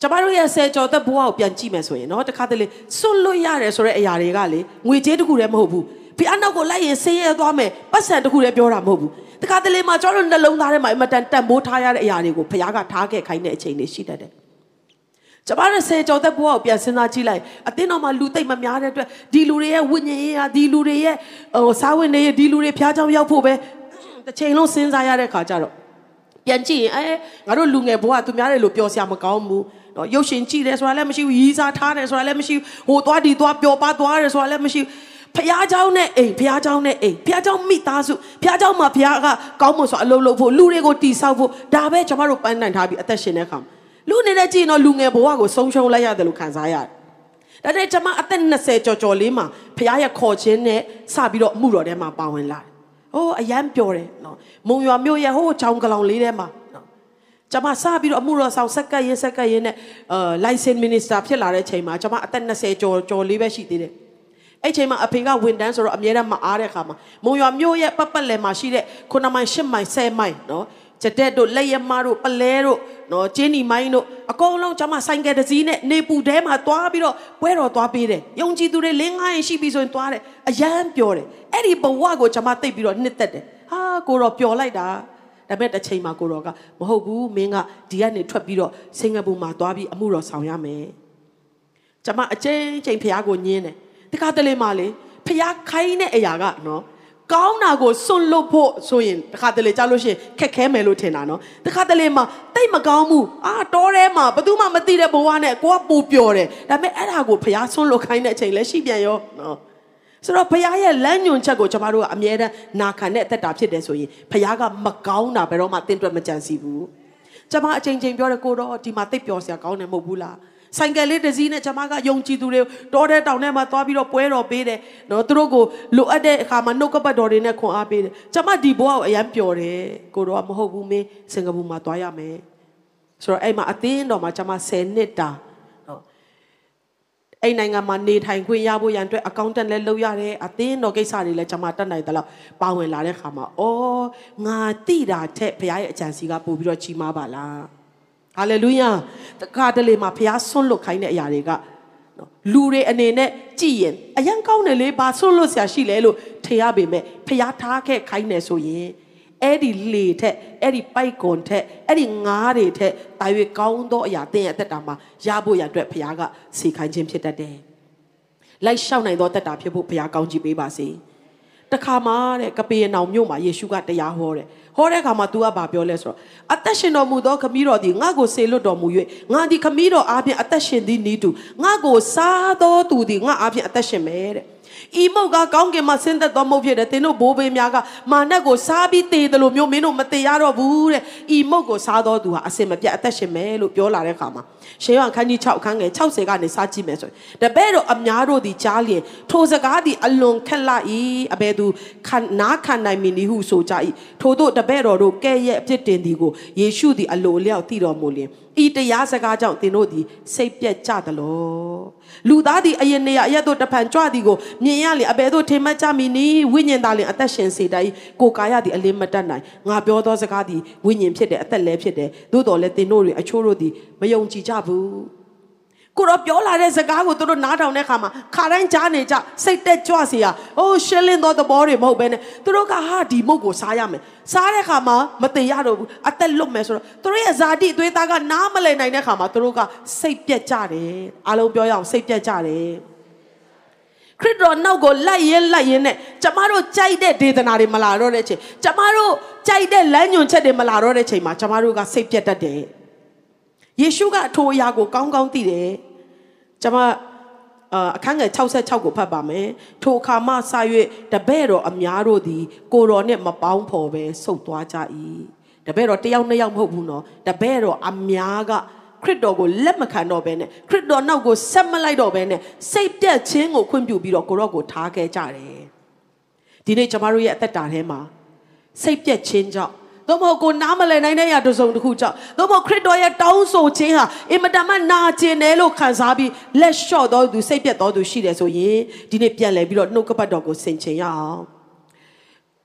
ကျမတို့ရဲ့ဆယ်ကျော်သက်ဘဝကိုပြန်ကြည့်မယ်ဆိုရင်เนาะတခါတလေစွန့်လွတ်ရတယ်ဆိုတဲ့အရာတွေကလေငွေကြေးတခုတည်းမဟုတ်ဘူးဖီအနောက်ကိုလိုက်ရင်ဆင်းရဲသွားမယ်ပတ်စံတခုတည်းပြောတာမဟုတ်ဘူးတခါတလေမှာကျွန်တော်တို့နှလုံးသားထဲမှာအမတန်တန်ဖိုးထားရတဲ့အရာတွေကိုဖခင်ကထားခဲ့ခိုင်းတဲ့အချိန်တွေရှိတတ်တယ်ကျမတို့ဆယ်ကျော်သက်ဘဝကိုပြန်စဉ်းစားကြည့်လိုက်အတင်းတော်မှာလူသိမ့်မများတဲ့အတွက်ဒီလူတွေရဲ့ဝိညာဉ်ရေးဟာဒီလူတွေရဲ့ဟိုစားဝင်တွေရဲ့ဒီလူတွေဖျားကြောင်ရောက်ဖို့ပဲ တစ်ချိန်လုံးစဉ်းစားရတဲ့ခါကျတော့ပြန်ကြည့်ရင်အဲငါတို့လူငယ်ဘဝသူများတယ်လို့ပြောစရာမကောင်းဘူးနော်ရုပ်ရှင်ကြည့်တယ်ဆိုတာလည်းမရှိဘူးရီးစားထားတယ်ဆိုတာလည်းမရှိဘူးဟိုသွားဒီသွားပျော်ပါသွားတယ်ဆိုတာလည်းမရှိဘူးဖះเจ้าနဲ့အိမ်ဖះเจ้าနဲ့အိမ်ဖះเจ้าမိသားစုဖះเจ้าမှာဖះကကောင်းမွန်စွာအလုပ်လုပ်ဖို့လူတွေကိုတီဆောက်ဖို့ဒါပဲကျွန်တော်တို့ပန်းနိုင်ထားပြီးအသက်ရှင်တဲ့အခါလူနေတဲ့ကြည့်ရင်တော့လူငယ်ဘဝကိုဆုံးရှုံးလိုက်ရတယ်လို့ခံစားရတယ်ဒါနဲ့ကျွန်မအသက်20ကျော်ကျော်လေးမှာဖះရဲ့ခေါ်ခြင်းနဲ့စပြီးတော့အမှုတော်ထဲမှာပါဝင်လာတယ် ဟိုအရန်ပျော်တယ်နော်မုံရွာမြို့ရဲ့ဟိုချောင်းကလောင်လေးထဲမှာနော်ကျွန်မစပြီးတော့အမှုတော်ဆောင်ဆက်ကရေးဆက်ကရေးနဲ့အာ license minister ဖြစ်လာတဲ့ချိန်မှာကျွန်မအသက်20ကျော်ကျော်လေးပဲရှိသေးတယ်အဲ့ချိန်မှာအဖေကဝန်တန်းဆိုတော့အမြဲတမ်းမအားတဲ့ခါမှာမုံရွာမြို့ရဲ့ပတ်ပတ်လည်မှာရှိတဲ့9မိုင်10မိုင်10မိုင်နော် ကြတဲ့တို့လက်ရမတို့ပလဲတို့နော်ကျင်းနီမိုင်းတို့အကုန်လုံးကျွန်မဆိုင်ကယ်တစ်စီးနဲ့နေပူထဲမှာသွားပြီးတော့ပွဲတော်သွားပေးတယ်ယုံကြည်သူတွေလင်းငါးရင်ရှိပြီဆိုရင်သွားတယ်အယမ်းပျော်တယ်အဲ့ဒီဘဝကိုကျွန်မသိပြီးတော့နှစ်သက်တယ်ဟာကိုတော့ပျော်လိုက်တာဒါပေမဲ့တစ်ချိန်မှာကိုတော့ကမဟုတ်ဘူးမင်းကဒီကနေထွက်ပြီးတော့စင်ကာပူမှာသွားပြီးအမှုတော်ဆောင်ရမယ်ကျွန်မအချိန်ချိန်ဖះကိုညင်းတယ်တခါတလေမှလေဖះခိုင်းတဲ့အရာကနော် ကောင်းတာကိုစွန့်လွတ်ဖို့ဆိုရင်တခါတလေကြားလို့ရှိရင်ခက်ခဲမယ်လို့ထင်တာနော်တခါတလေမှာတိတ်မကောင်းဘူးအာတောထဲမှာဘယ်သူမှမသိတဲ့ဘဝနဲ့ကိုကပူပျော်တယ်ဒါပေမဲ့အဲ့ဒါကိုဖျားစွန့်လွတ်ခိုင်းတဲ့အချိန်လည်းရှိပြန်ရောနော်ဆိုတော့ဖခင်ရဲ့လမ်းညွန်ချက်ကိုကျွန်တော်တို့ကအမြဲတမ်းနာခံတဲ့အသက်တာဖြစ်တယ်ဆိုရင်ဖခင်ကမကောင်းတာဘယ်တော့မှတင့်တွက်မကြံစီဘူးကျွန်မအချိန်ချင်းပြောတယ်ကိုတော့ဒီမှာတိတ်ပျော်စရာကောင်းတယ်မဟုတ်ဘူးလား ဆိုင်ကယ်လေးတစ်စီးနဲ့ကျွန်မကယုံကြည်သူတွေတောထဲတောင်ထဲမှာသွားပြီးတော့ပွဲတော်ပေးတယ်နော်သူတို့ကိုလိုအပ်တဲ့အခါမှာနှုတ်ကပတ်တော်တွေနဲ့ခွန်အားပေးတယ်ကျွန်မဒီဘဝကိုအရန်ပျော်တယ်ကိုတော့မဟုတ်ဘူးမင်းစင်ကာပူမှာသွားရမယ်ဆိုတော့အဲ့မှာအသင်းတော်မှာကျွန်မ10နှစ်တာနော်အဲ့နိုင်ငံမှာနေထိုင်ခွင့်ရဖို့ရန်အတွက်အကောင့်တန်လည်းလုပ်ရတယ်အသင်းတော်ကိစ္စတွေလည်းကျွန်မတက်နိုင်တယ်လို့ပါဝင်လာတဲ့ခါမှာအော်ငါတိတာထက်ဘုရားရဲ့အကြံစီကပို့ပြီးတော့ကြီးမားပါလားဟာလေလုယာ တခါတလေမှာဖះဆွန့်လွတ်ခိုင်းတဲ့အရာတွေကနော်လူတွေအနေနဲ့ကြည်ရင်အရန်ကောင်းတယ်လေဘာဆွန့်လွတ်ဆရာရှိလဲလို့ထင်ရပေမဲ့ဖះထားခဲ့ခိုင်းတယ်ဆိုရင်အဲ့ဒီလေထက်အဲ့ဒီပိုက်ကွန်ထက်အဲ့ဒီငါးတွေထက်တာ၍ကောင်းသောအရာသင်ရဲ့အသက်တာမှာရဖို့ရအတွက်ဖះကစီခိုင်းခြင်းဖြစ်တတ်တယ်လိုက်လျှောက်နိုင်သောတက်တာဖြစ်ဖို့ဘုရားကောင်းချီးပေးပါစေတခါမှတဲ့ကပေနောင်မြို့မှာယေရှုကတရားဟောတယ် ဟောတဲ့အခါမှာ तू ကဘာပြောလဲဆိုတော့အသက်ရှင်တော်မူသောခမည်းတော်သည်ငါ့ကိုဆေလွတ်တော်မူ၍ငါသည်ခမည်းတော်အားဖြင့်အသက်ရှင်သည်နီးတူငါ့ကိုစားတော်သူသည်ငါအားဖြင့်အသက်ရှင်မယ်တဲ့ ဤမုတ်ကကောင်းကင်မှာဆင်းသက်သောမုတ်ဖြစ်တယ်သင်တို့ဘိုးဘေးများကမာနက်ကိုစားပြီးတည်တယ်လို့မျိုးမင်းတို့မတည်ရတော့ဘူးတဲ့ဤမုတ်ကိုစားတော်သူဟာအစင်မပြတ်အသက်ရှင်မယ်လို့ပြောလာတဲ့အခါမှာရှေးရန်ခန်းကြီး6ခန်းငယ်60ကနေစားကြည့်မယ်ဆိုရင်တပည့်တော်အများတို့သည်ကြားလျင်ထိုစကားသည်အလွန်ခက်လာ၏အဘယ်သူခံနားခံနိုင်မည်နည်းဟုဆိုကြ၏ထို့သောတပည့်တော်တို့ကဲ့ရဲ့အပြစ်တင်သည်ကိုယေရှုသည်အလိုလျောက်သိတော်မူလျင်ဤတရားစကားကြောင့်သင်တို့သည်စိတ်ပြက်ကြသလော လူသားသည်အရင်နေရအရက်တို့တဖန်ကြွသည်ကိုမြင်ရလေအဘယ်သို့ထင်မှတ်ကြမည်နည်းဝိညာဉ်သားလင်အသက်ရှင်စေတတ်၏ကိုယ်ကာယသည်အလင်းမတတ်နိုင်ငါပြောသောစကားသည်ဝိညာဉ်ဖြစ်တယ်အသက်လည်းဖြစ်တယ်သို့တော်လည်းသင်တို့တွေအချို့တို့သည်မယုံကြည်ကြဘူး ကိုတော့ပြောလာတဲ့စကားကိုသူတို့နားထောင်တဲ့အခါမှာခါတိုင်းကြားနေကြစိတ်တက်ကြွစေရ။အိုးရှင်းလင်းသောသဘောတွေမဟုတ်ဘဲနဲ့သူတို့ကဟာဒီမုတ်ကိုစားရမယ်။စားတဲ့အခါမှာမတည်ရတော့ဘူး။အသက်လွတ်မယ်ဆိုတော့သူတို့ရဲ့ဇာတိအသွေးသားကနားမလည်နိုင်တဲ့အခါမှာသူတို့ကစိတ်ပြက်ကြတယ်။အားလုံးပြောရအောင်စိတ်ပြက်ကြတယ်။ခရစ်တော်နောက်ကိုလိုက်ရင်လိုက်ရင်နဲ့ကျမတို့ကြိုက်တဲ့ဒေသနာတွေမလာတော့တဲ့ချိန်ကျမတို့ကြိုက်တဲ့လမ်းညွန်ချက်တွေမလာတော့တဲ့ချိန်မှာကျမတို့ကစိတ်ပြက်တတ်တယ်။ ယေရှုကအထိုအရာကိုကောင်းကောင်းသိတယ်ကျွန်မအခန်းငယ်66ကိုဖတ်ပါမယ်ထိုအခါမှစ၍တပည့်တော်အများတို့သည် ကိုတော်နဲ့မပေါင်းဖော်ပဲဆုတ်သွားကြ၏တပည့်တော်တယောက်နှစ်ယောက်မဟုတ်ဘူးနော်တပည့်တော်အများကခရစ်တော်ကိုလက်မခံတော့ဘဲနဲ့ခရစ်တော်နောက်ကိုဆက်မလိုက်တော့ဘဲနဲ့စိတ်တက်ခြင်းကိုခွင့်ပြုပြီးတော့ကိုရော့ကိုထားခဲ့ကြတယ်ဒီနေ့ကျမတို့ရဲ့အသက်တာထဲမှာစိတ်ပြက်ခြင်းကြောင့် သို့မဟုတ်ကိုနားမလည်နိုင်တဲ့ရာတစ်စုံတစ်ခုကြောင့်သို့မဟုတ်ခရစ်တော်ရဲ့တောင်းဆိုခြင်းဟာအင်မတန်မှနာကျင်တယ်လို့ခံစားပြီးလက်လျှော့တော်သူစိတ်ပြတ်တော်သူရှိတယ်ဆိုရင်ဒီနေ့ပြန်လဲပြီးတော့နှုတ်ကပတ်တော်ကိုဆင်ခြင်ရအောင်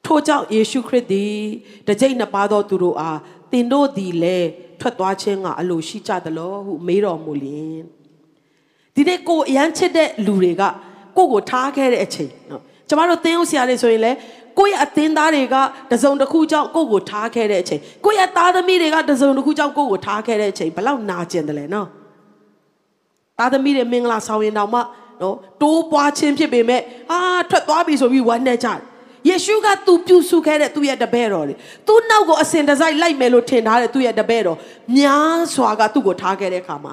ထို့ကြောင့်ယေရှုခရစ်သည်တကြိတ်နှစ်ပါးသောသူတို့အားသင်တို့သည်လည်းထွက်သွားခြင်းကအလိုရှိကြသလိုဟုမေးတော်မူလျင်ဒီနေ့ကိုအရန်ချစ်တဲ့လူတွေကကိုကိုထားခဲ့တဲ့အချိန်နော်ကျမတို့သင်ဥဆရာတွေဆိုရင်လည်း ကိုယ့်ရဲ့အသင်းသားတွေကတစုံတစ်ခုကြောင့်ကိုယ့်ကိုထားခဲ့တဲ့အချိန်ကိုယ့်ရဲ့သားသမီးတွေကတစုံတစ်ခုကြောင့်ကိုယ့်ကိုထားခဲ့တဲ့အချိန်ဘလောက်နာကျင်တယ်လဲနော်သားသမီးတွေမင်္ဂလာဆောင်ရင်တောင်မှနော်တိုးပွားခြင်းဖြစ်ပေမဲ့အာထွက်သွားပြီဆိုပြီးဝမ်းနေကြတယ်ယေရှုကသူပြုစုခဲ့တဲ့သူ့ရဲ့တပည့်တော်တွေသူ့နောက်ကိုအစဉ်တစိုက်လိုက်မယ်လို့ထင်ထားတဲ့သူ့ရဲ့တပည့်တော်များစွာကသူ့ကိုထားခဲ့တဲ့အခါမှာ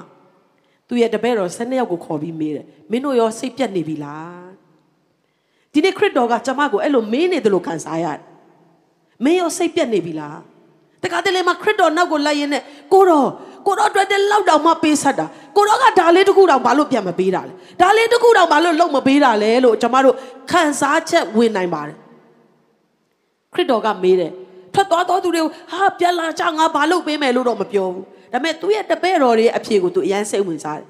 သူ့ရဲ့တပည့်တော်၁၂ယောက်ကိုခေါ်ပြီးမေးတယ်မင်းတို့ရောစိတ်ပြတ်နေပြီလား ဒီနေ့ခရစ်တော်ကကျမကိုအဲ့လိုမင်းနေတယ်လို့ခံစားရတယ်မင်းရောစိတ်ပြက်နေပြီလားတခါတလေမှာခရစ်တော်နောက်ကိုလိုက်ရင်နဲ့ကိုတော်ကိုတော်အတွက်တလောက်တောင်မှပေးဆက်တာကိုတော်ကဒါလေးတစ်ခုတောင်ဘာလို့ပြန်မပေးတာလဲဒါလေးတစ်ခုတောင်ဘာလို့လုံမပေးတာလဲလို့ကျမတို့ခံစားချက်ဝင်နိုင်ပါတယ်ခရစ်တော်ကမေးတယ်ထွက်သွားတော်သူတွေကိုဟာပြန်လာကြငါဘာလို့ပေးမယ်လို့တော့မပြောဘူးဒါပေမဲ့သူ့ရဲ့တပည့်တော်တွေရဲ့အဖြေကိုသူအယမ်းစိတ်ဝင်စားတယ်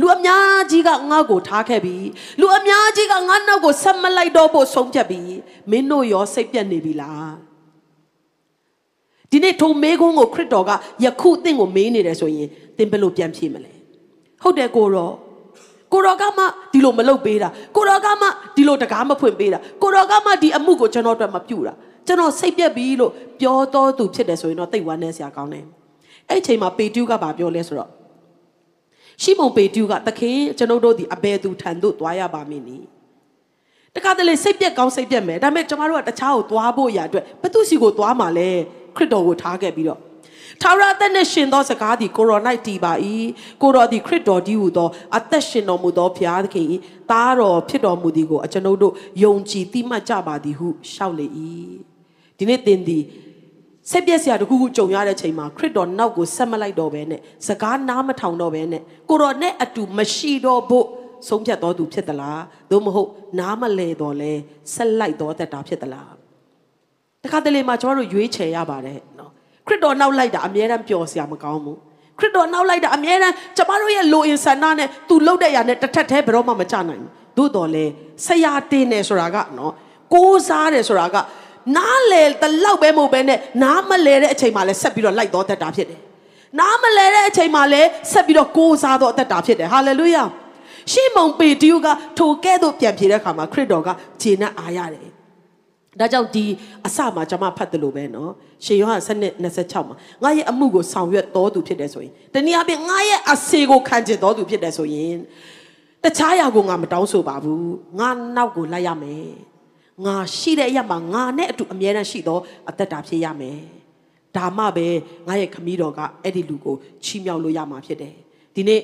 လူအများကြီးကငါ့ကိုထားခဲ့ပြီလူအများကြီးကငါနောက်ကိုဆက်မလိုက်တော့ဖို့ဆုံးဖြတ်ပြီမင်းတို့ရောစိတ်ပြတ်နေပြီလားဒီနေ့ထုံမေးခွန်းကိုခရစ်တော်ကယခုသင်ကိုမေးနေတယ်ဆိုရင်သင်ဘယ်လိုပြန်ဖြေမလဲဟုတ်တယ်ကိုရောကိုရောကမှဒီလိုမလုပ်ပေးတာကိုရောကမှဒီလိုတကားမဖွင့်ပေးတာကိုရောကမှဒီအမှုကိုကျွန်တော်အတွက်မပြုတာကျွန်တော်စိတ်ပြက်ပြီလို့ပြောတော်သူဖြစ်တယ်ဆိုရင်တော့တိတ်ဝမ်းနေစရာကောင်းတယ်အဲ့အချိန်မှာပေတူးကဘာပြောလဲဆိုတော့ ရှိမုန်ပေတူးကသခင်ကျွန်ုပ်တို့ဒီအဘယ်သူထံသို့သွားရပါမည်နည်းတခါတလေစိတ်ပြက်ကောင်းစိတ်ပြက်မယ်ဒါပေမဲ့ကျမတို့ကတခြားကိုသွားဖို့ရာအတွက်ဘသူစီကိုသွားမှာလဲခရစ်တော်ကိုထားခဲ့ပြီးတော့ထာဝရအသက်နဲ့ရှင်သောစကားသည်ကိုရော၌တည်ပါ၏ကိုရောသည်ခရစ်တော်ဒီဟုသောအသက်ရှင်တော်မူသောဘုရားသခင်၏သားတော်ဖြစ်တော်မူသည်ကိုအကျွန်ုပ်တို့ယုံကြည်သိမှတ်ကြပါသည်ဟုရှောက်လေ၏ဒီနေ့သင်သည် ဆက်ပြက်စရာတခုခုကြုံရတဲ့ချိန်မှာခရစ်တော်နောက်ကိုဆက်မလိုက်တော့ဘဲနဲ့စကားနားမထောင်တော့ဘဲနဲ့ကိုတော်နဲ့အတူမရှိတော့ဖို့ဆုံးဖြတ်တော်သူဖြစ်သလားသို့မဟုတ်နားမလဲတော့လဲဆက်လိုက်တော့တတ်တာဖြစ်သလားတခါတလေမှာကျွန်တော်တို့ရွေးချယ်ရပါတယ်နော်ခရစ်တော်နောက်လိုက်တာအမြဲတမ်းပျော်စရာမကောင်းဘူးခရစ်တော်နောက်လိုက်တာအမြဲတမ်းကျမတို့ရဲ့လိုအင်ဆန္ဒနဲ့သူလှုပ်တဲ့ຢာနဲ့တစ်ထက်တည်းဘယ်တော့မှမကြနိုင်ဘူးသို့တော်လဲဆရာတင်နေဆိုတာကနော်ကိုးစားတယ်ဆိုတာက နားလေတလောက်ပဲမဟုတ်ပဲနဲ့နားမလဲတဲ့အချိန်မှာလည်းဆက်ပြီးတော့လိုက်တော့တတ်တာဖြစ်တယ်။နားမလဲတဲ့အချိန်မှာလည်းဆက်ပြီးတော့ကိုးစားတော့တတ်တာဖြစ်တယ်။ဟာလေလုယာ။ရှေးမုံပေတျူကထိုကဲ့သို့ပြန်ပြေတဲ့အခါမှာခရစ်တော်ကခြေနဲ့အားရတယ်။ဒါကြောင့်ဒီအစမှာကျွန်မဖတ်တယ်လို့ပဲเนาะရှေယောဟန်7:26မှာငါရဲ့အမှုကိုဆောင်ရွက်တော်သူဖြစ်တယ်ဆိုရင်တနည်းအားဖြင့်ငါရဲ့အစေကိုခံကျင်တော်သူဖြစ်တယ်ဆိုရင် တခြားအရာကိုငါမတောင်းဆိုပါဘူးငါနောက်ကိုလိုက်ရမယ် ငါရှိတဲ့အရာမှာငါနဲ့အတူအမြဲတမ်းရှိသောအသက်တာဖြစ်ရမယ်ဒါမှပဲငါရဲ့ခမည်းတော်ကအဲ့ဒီလူကိုချီးမြှောက်လို့ရမှာဖြစ်တယ်ဒီနေ့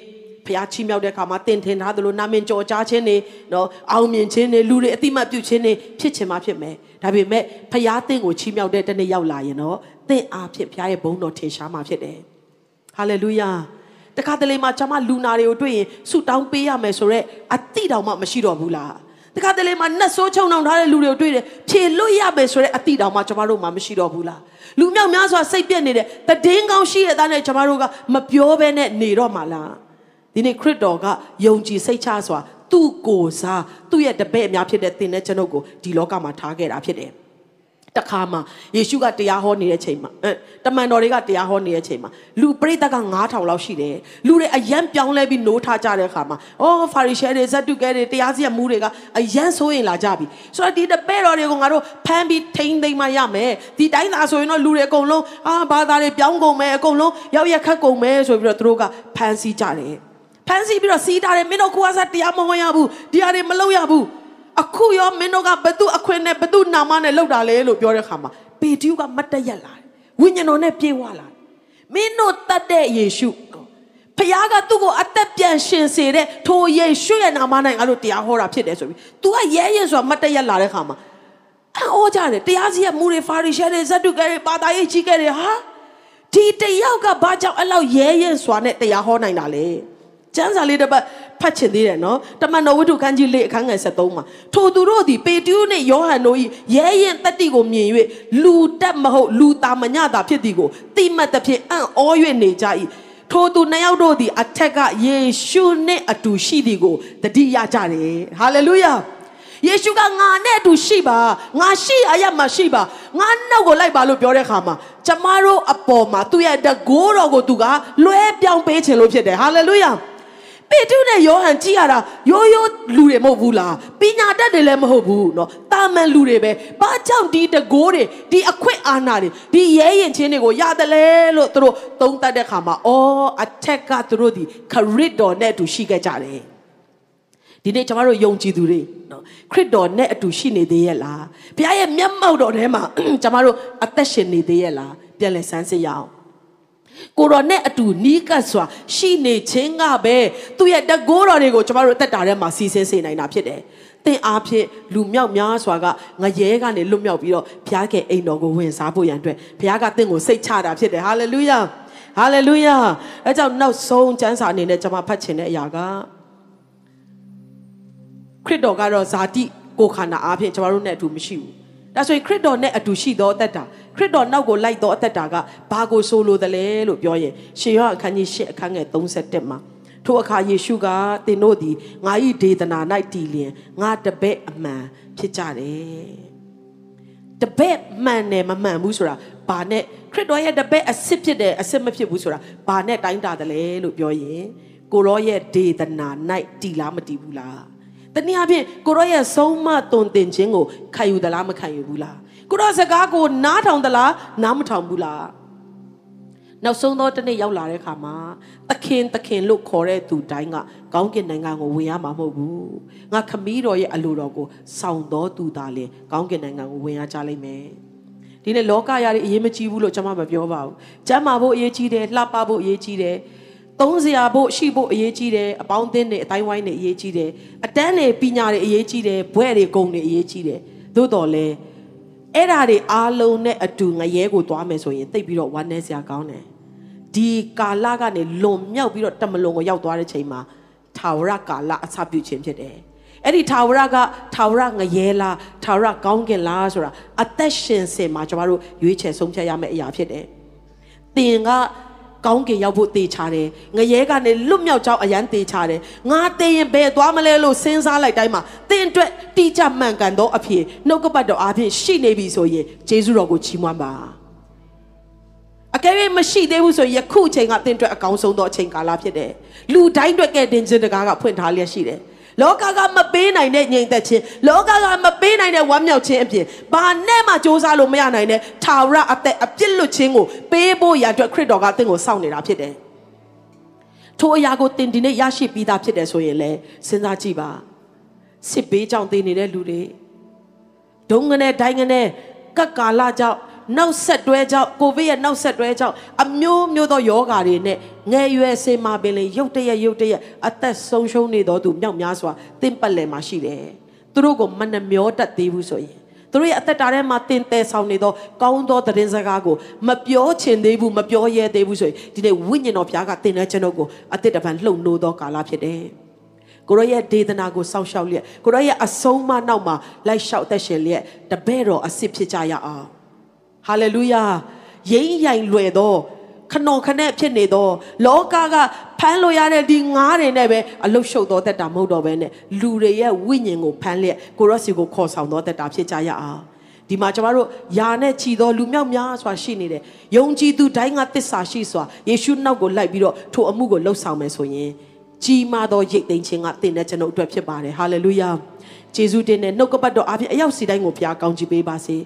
ဖះချီးမြှောက်တဲ့အခါမှာတင်ထင်ထားသလိုနာမည်ကြော်ကြားခြင်းတွေနော်အောင်မြင်ခြင်းတွေလူတွေအတိမတ်ပြုခြင်းတွေဖြစ်ချင်မှဖြစ်မယ်ဒါပေမဲ့ဖះသင်ကိုချီးမြှောက်တဲ့တနေ့ရောက်လာရင်တော့သင်အားဖြင့်ဖះရဲ့ဘုန်းတော်ထင်ရှားမှဖြစ်တယ်ဟာလေလုယာတခါတလေမှာကျွန်မလူနာတွေကိုတွေ့ရင်ဆုတောင်းပေးရမယ်ဆိုတော့အတိတောင်မှမရှိတော့ဘူးလား တခါတလေမှာနှက်ဆိုးချုံနှောင်ထားတဲ့လူတွေကိုတွေ့တယ်ဖြေလွတ်ရမယ်ဆိုတဲ့အတိတောင်မှကျွန်မတို့မှမရှိတော့ဘူးလားလူမြောက်များစွာစိတ်ပြက်နေတဲ့တည်င်းကောင်းရှိတဲ့သားနဲ့ကျွန်မတို့ကမပြောဘဲနဲ့နေတော့မှလားဒီနေ့ခရစ်တော်ကယုံကြည်စိတ်ချစွာသူ့ကိုယ်စားသူ့ရဲ့တပည့်အများဖြစ်တဲ့သင်တဲ့ကျွန်ုပ်ကိုဒီလောကမှာထားခဲ့တာဖြစ်တယ် တခါမှယေရှုကတရားဟောနေတဲ့ချိန်မှာအဲတမန်တော်တွေကတရားဟောနေတဲ့ချိန်မှာလူပရိသတ်က9000လောက်ရှိတယ်လူတွေအယံပြောင်းလဲပြီးနိုးထားကြတဲ့အခါမှာအော်ဖာရီရှဲတွေဇက်တုကဲတွေတရားစီရင်မှုတွေကအယံဆိုရင်လာကြပြီဆိုတော့ဒီတပည့်တော်တွေကိုငါတို့ဖမ်းပြီးထိန်းသိမ်းမှရမယ်ဒီတိုင်းသာဆိုရင်တော့လူတွေအကုန်လုံးအာဘာသာတွေပြောင်းကုန်မယ်အကုန်လုံးရောက်ရက်ခတ်ကုန်မယ်ဆိုပြီးတော့သူတို့ကဖမ်းဆီးကြတယ်ဖမ်းဆီးပြီးတော့စီးထားတယ်မင်းတို့ကိုယ်စားတရားမဝင်ရဘူးဒီဟာတွေမလုပ်ရဘူး အခုရောမင်းတို့ကဘသူအခွင့်နဲ့ဘသူနာမနဲ့လောက်တာလဲလို့ပြောတဲ့ခါမှာပေတျုကမတ်တရက်လာတယ်ဝိညာဉ်တော်နဲ့ပြေးဝလာတယ်မင်းတို့တတ်တဲ့ယေရှုဖခင်ကသူ့ကိုအသက်ပြန်ရှင်စေတဲ့ထိုယေရှုရဲ့နာမ၌ငါတို့တရားဟောတာဖြစ်တယ်ဆိုပြီး तू ကရဲရဲဆိုတာမတ်တရက်လာတဲ့ခါမှာအော်ကြတယ်တရားစီရဲ့မူတွေဖာရီရှဲတွေဇတ်တုကဲတွေပါတာရေးကြီးခဲ့တယ်ဟာဒီတယောက်ကဘာကြောင့်အဲ့လောက်ရဲရဲစွာနဲ့တရားဟောနိုင်တာလဲ ကျမ်းစာလေးတစ်ပတ်ဖတ်ချင်သေးတယ်နော်တမန်တော်ဝတ္ထုခန်းကြီးလေးအခန်းငယ်73မှာထိုသူတို့သည်ပေတျုနှင့်ယောဟန်တို့၏ရဲရင်တတိကိုမြင်၍လူတက်မဟုတ်လူတာမညတာဖြစ်သည်ကိုတိမှတ်သဖြင့်အံ့ဩ၍နေကြ၏ထိုသူနှစ်ယောက်တို့သည်အထက်ကယေရှုနှင့်အတူရှိသည်ကိုတတိယကြတယ်ဟာလေလုယာယေရှုကငါနဲ့အတူရှိပါငါရှိအရမှာရှိပါငါနောက်ကိုလိုက်ပါလို့ပြောတဲ့ခါမှာကျမတို့အပေါ်မှာသူ့ရဲ့တကိုးတော်ကိုသူကလွှဲပြောင်းပေးခြင်းလို့ဖြစ်တယ်ဟာလေလုယာ ပေတုနဲ့ယောဟန်ကြည့်ရတာရိုးရိုးလူတွေမဟုတ်ဘူးလားပညာတတ်တွေလည်းမဟုတ်ဘူးเนาะတာမန်လူတွေပဲဘာကြောင့်ဒီတကိုးတွေဒီအခွင့်အာဏာတွေဒီရဲရင်ချင်းတွေကိုရတယ်လဲလို့သူတို့သုံးသပ်တဲ့ခါမှာအော်အထက်ကသူတို့ဒီခရစ်တော်နဲ့အတူရှိခဲ့ကြတယ်ဒီနေ့ကျွန်တော်တို့ယုံကြည်သူတွေနော်ခရစ်တော်နဲ့အတူရှိနေသေးရဲ့လားဘုရားရဲ့မျက်မှောက်တော်ထဲမှာကျွန်တော်တို့အသက်ရှင်နေသေးရဲ့လားပြန်လည်စမ်းစစ်ရအောင် ကိုတော်နဲ့အတူနီးကပ်စွာရှိနေခြင်းကပဲသူ့ရဲ့တကိုးတော်တွေကိုကျမတို့အသက်တာထဲမှာစီစဉ်စေနိုင်တာဖြစ်တယ်။သင်အားဖြင့်လူမြောက်များစွာကငရဲကနေလွတ်မြောက်ပြီးတော့ဘုရားကအိမ်တော်ကိုဝင်စားဖို့ရန်အတွက်ဘုရားကသင်ကိုစိတ်ချတာဖြစ်တယ်။ဟာလေလုယာ။ဟာလေလုယာ။အဲကြောင့်နောက်ဆုံးကျမ်းစာအနေနဲ့ကျွန်မဖတ်ချင်တဲ့အရာကခရစ်တော်ကတော့ဇာတိကိုခန္ဓာအားဖြင့်ကျွန်တော်တို့နဲ့အတူမရှိဘူး။ဒါဆိုရင်ခရစ်တော်နဲ့အတူရှိသောအသက်တာ ခရစ်တော်နောက်ကိုလိုက်သောအသက်တာကဘာကိုဆိုလိုသလဲလို့ပြောရင်ရှေယောအခန်းကြီး၈အခန်းငယ်31မှာထိုအခါယေရှုကသင်တို့သည်ငါ၏ဒေသနာ၌တည်လျင်ငါတပည့်အမှန်ဖြစ်ကြတယ်တပည့်မှန်တယ်မမှန်ဘူးဆိုတာဘာနဲ့ခရစ်တော်ရဲ့တပည့်အစ်စ်ဖြစ်တယ်အစ်စ်မဖြစ်ဘူးဆိုတာဘာနဲ့တိုင်းတာတယ်လဲလို့ပြောရင်ကိုရောရဲ့ဒေသနာ၌တည်လားမတည်ဘူးလားတနည်းအားဖြင့်ကိုရောရဲ့ဆုံးမတုံတင်ခြင်းကိုခံယူသလားမခံယူဘူးလား ကိုရောစကားကိုနားထောင်သလားနားမထောင်ဘူးလားနောက်ဆုံးသောတနေ့ရောက်လာတဲ့အခါမှာသခင်သခင်လို့ခေါ်တဲ့သူတိုင်းကကောင်းကင်နိုင်ငံကိုဝင်ရမှာမဟုတ်ဘူးငါခမည်းတော်ရဲ့အလိုတော်ကိုစောင့်တော်သူသားလင်ကောင်းကင်နိုင်ငံကိုဝင်ရကြလိမ့်မယ်ဒီနေ့လောကရည်အရေးမကြီးဘူးလို့ကျွန်မမပြောပါဘူးကျမ်းမာဖို့အရေးကြီးတယ်လှပဖို့အရေးကြီးတယ်သုံးစရာဖို့ရှိဖို့အရေးကြီးတယ်အပေါင်းအသင်းတွေအတိုင်းဝိုင်းတွေအရေးကြီးတယ်အတန်းတွေပညာတွေအရေးကြီးတယ်ဘွဲ့တွေဂုဏ်တွေအရေးကြီးတယ်သို့တော်လည်း အဲ့ဓာတွေအားလုံးနဲ့အတူငရဲကိုသွားမယ်ဆိုရင်တိတ်ပြီးတော့ဝမ်းနည်းစရာကောင်းတယ်ဒီကာလကနေလွန်မြောက်ပြီးတော့တမလွန်ကိုရောက်သွားတဲ့ချိန်မှာထာဝရကာလအစပြုခြင်းဖြစ်တယ်အဲ့ဒီထာဝရကထာဝရငရဲလားထာဝရကောင်းကင်လားဆိုတာအသက်ရှင်စင်မှာကျွန်တော်တို့ရွေးချယ်ဆုံးဖြတ်ရမယ့်အရာဖြစ်တယ်။တင်က ကောင်းကင်ရောက်ဖို့တေချာတယ်ငရဲကနေလွတ်မြောက်ကြောင်းအရန်တေချာတယ်ငါတေရင်ဘယ်သွားမလဲလို့စဉ်းစားလိုက်တိုင်းမှာတင်းအတွက်တိကျမှန်ကန်သောအဖြစ်နှုတ်ကပတ်တော်အားဖြင့်ရှိနေပြီဆိုရင်ဂျေဇုတော်ကိုချီးမွမ်းပါအကယ်၍မရှိသေးဘူးဆိုရင်ယခုအချိန်ကတင်းအတွက်အကောင်းဆုံးသောအချိန်ကာလဖြစ်တယ်လူတိုင်းအတွက်ကဲတင်ခြင်းတကားကဖွင့်ထားလျက်ရှိတယ် လောကကမပေးနိုင်တဲ့ငြိမ်သက်ခြင်းလောကကမပေးနိုင်တဲ့ဝမ်းမြောက်ခြင်းအပြင်ဘာနဲ့မှစ조사လို့မရနိုင်တဲ့ထာဝရအသက်အပြစ်လွတ်ခြင်းကိုပေးဖို့ရအတွက်ခရစ်တော်ကသင်ကိုစောင့်နေတာဖြစ်တယ်ထိုအရာကိုတင်ဒီနေ့ရရှိပြီးသားဖြစ်တယ်ဆိုရင်လည်းစဉ်းစားကြည့်ပါစစ်ဘေးကြောင့်တည်နေတဲ့လူတွေဒုံငနဲ့ဒိုင်းငနဲ့ကတ်ကာလကြောင့် နောက်ဆက်တွဲကြောင့်ကိုဗစ်ရဲ့နောက်ဆက်တွဲကြောင့်အမျိုးမျိုးသောယောဂါတွေနဲ့ငယ်ရွယ်စင်မာပင်လေရုတ်တရက်ရုတ်တရက်အသက်ဆုံးရှုံးနေတော်သူမြောက်များစွာတင့်ပတ်လည်မှာရှိတယ်သူတို့ကိုမနှမျောတတ်သေးဘူးဆိုရင်သူတို့ရဲ့အသက်တာထဲမှာတင်တယ်ဆောင်နေသောကောင်းသောသတင်းစကားကိုမပြောချင်သေးဘူးမပြောရဲသေးဘူးဆိုရင်ဒီနေ့ဝိညာဉ်တော်ဘုရားကတင်တဲ့ကျွန်ုပ်ကိုအသက်တပံလှုပ်နိုးသောကာလဖြစ်တယ်။ကိုရရဲ့ဒေသနာကိုစောင့်ရှောက်လျက်ကိုရရဲ့အဆုံးမနောက်မှာလိုက်လျှောက်သက်ရှင်လျက်တပည့်တော်အစ်စ်ဖြစ်ကြရအောင်။ ဟာလေလုယာ။ရိမ့်ရိုင်လွယ်သောခနော်ခနဲ့ဖြစ်နေသောလောကကဖမ်းလို့ရတဲ့ဒီငားတွေနဲ့ပဲအလုရှုပ်သောတက်တာမဟုတ်တော့ဘဲနဲ့လူတွေရဲ့ဝိညာဉ်ကိုဖမ်းလျက်ကိုရော့စီကိုခေါ်ဆောင်သောတက်တာဖြစ်ကြရအောင်ဒီမှာကျမတို့ယာနဲ့ချီသောလူမြောက်များစွာရှိနေတယ်ယုံကြည်သူတိုင်းကတစ္ဆာရှိစွာယေရှုနောက်ကိုလိုက်ပြီးတော့ထိုအမှုကိုလှုပ်ဆောင်မယ်ဆိုရင်ကြီးမားသောရိတ်သိမ်းခြင်းကတင်တဲ့ကျွန်ုပ်အတွက်ဖြစ်ပါတယ်ဟာလေလုယာယေရှုတင်တဲ့နှုတ်ကပတ်တော်အပြင်အရောက်စီတိုင်းကိုဘုရားကောင်းချီးပေးပါစေ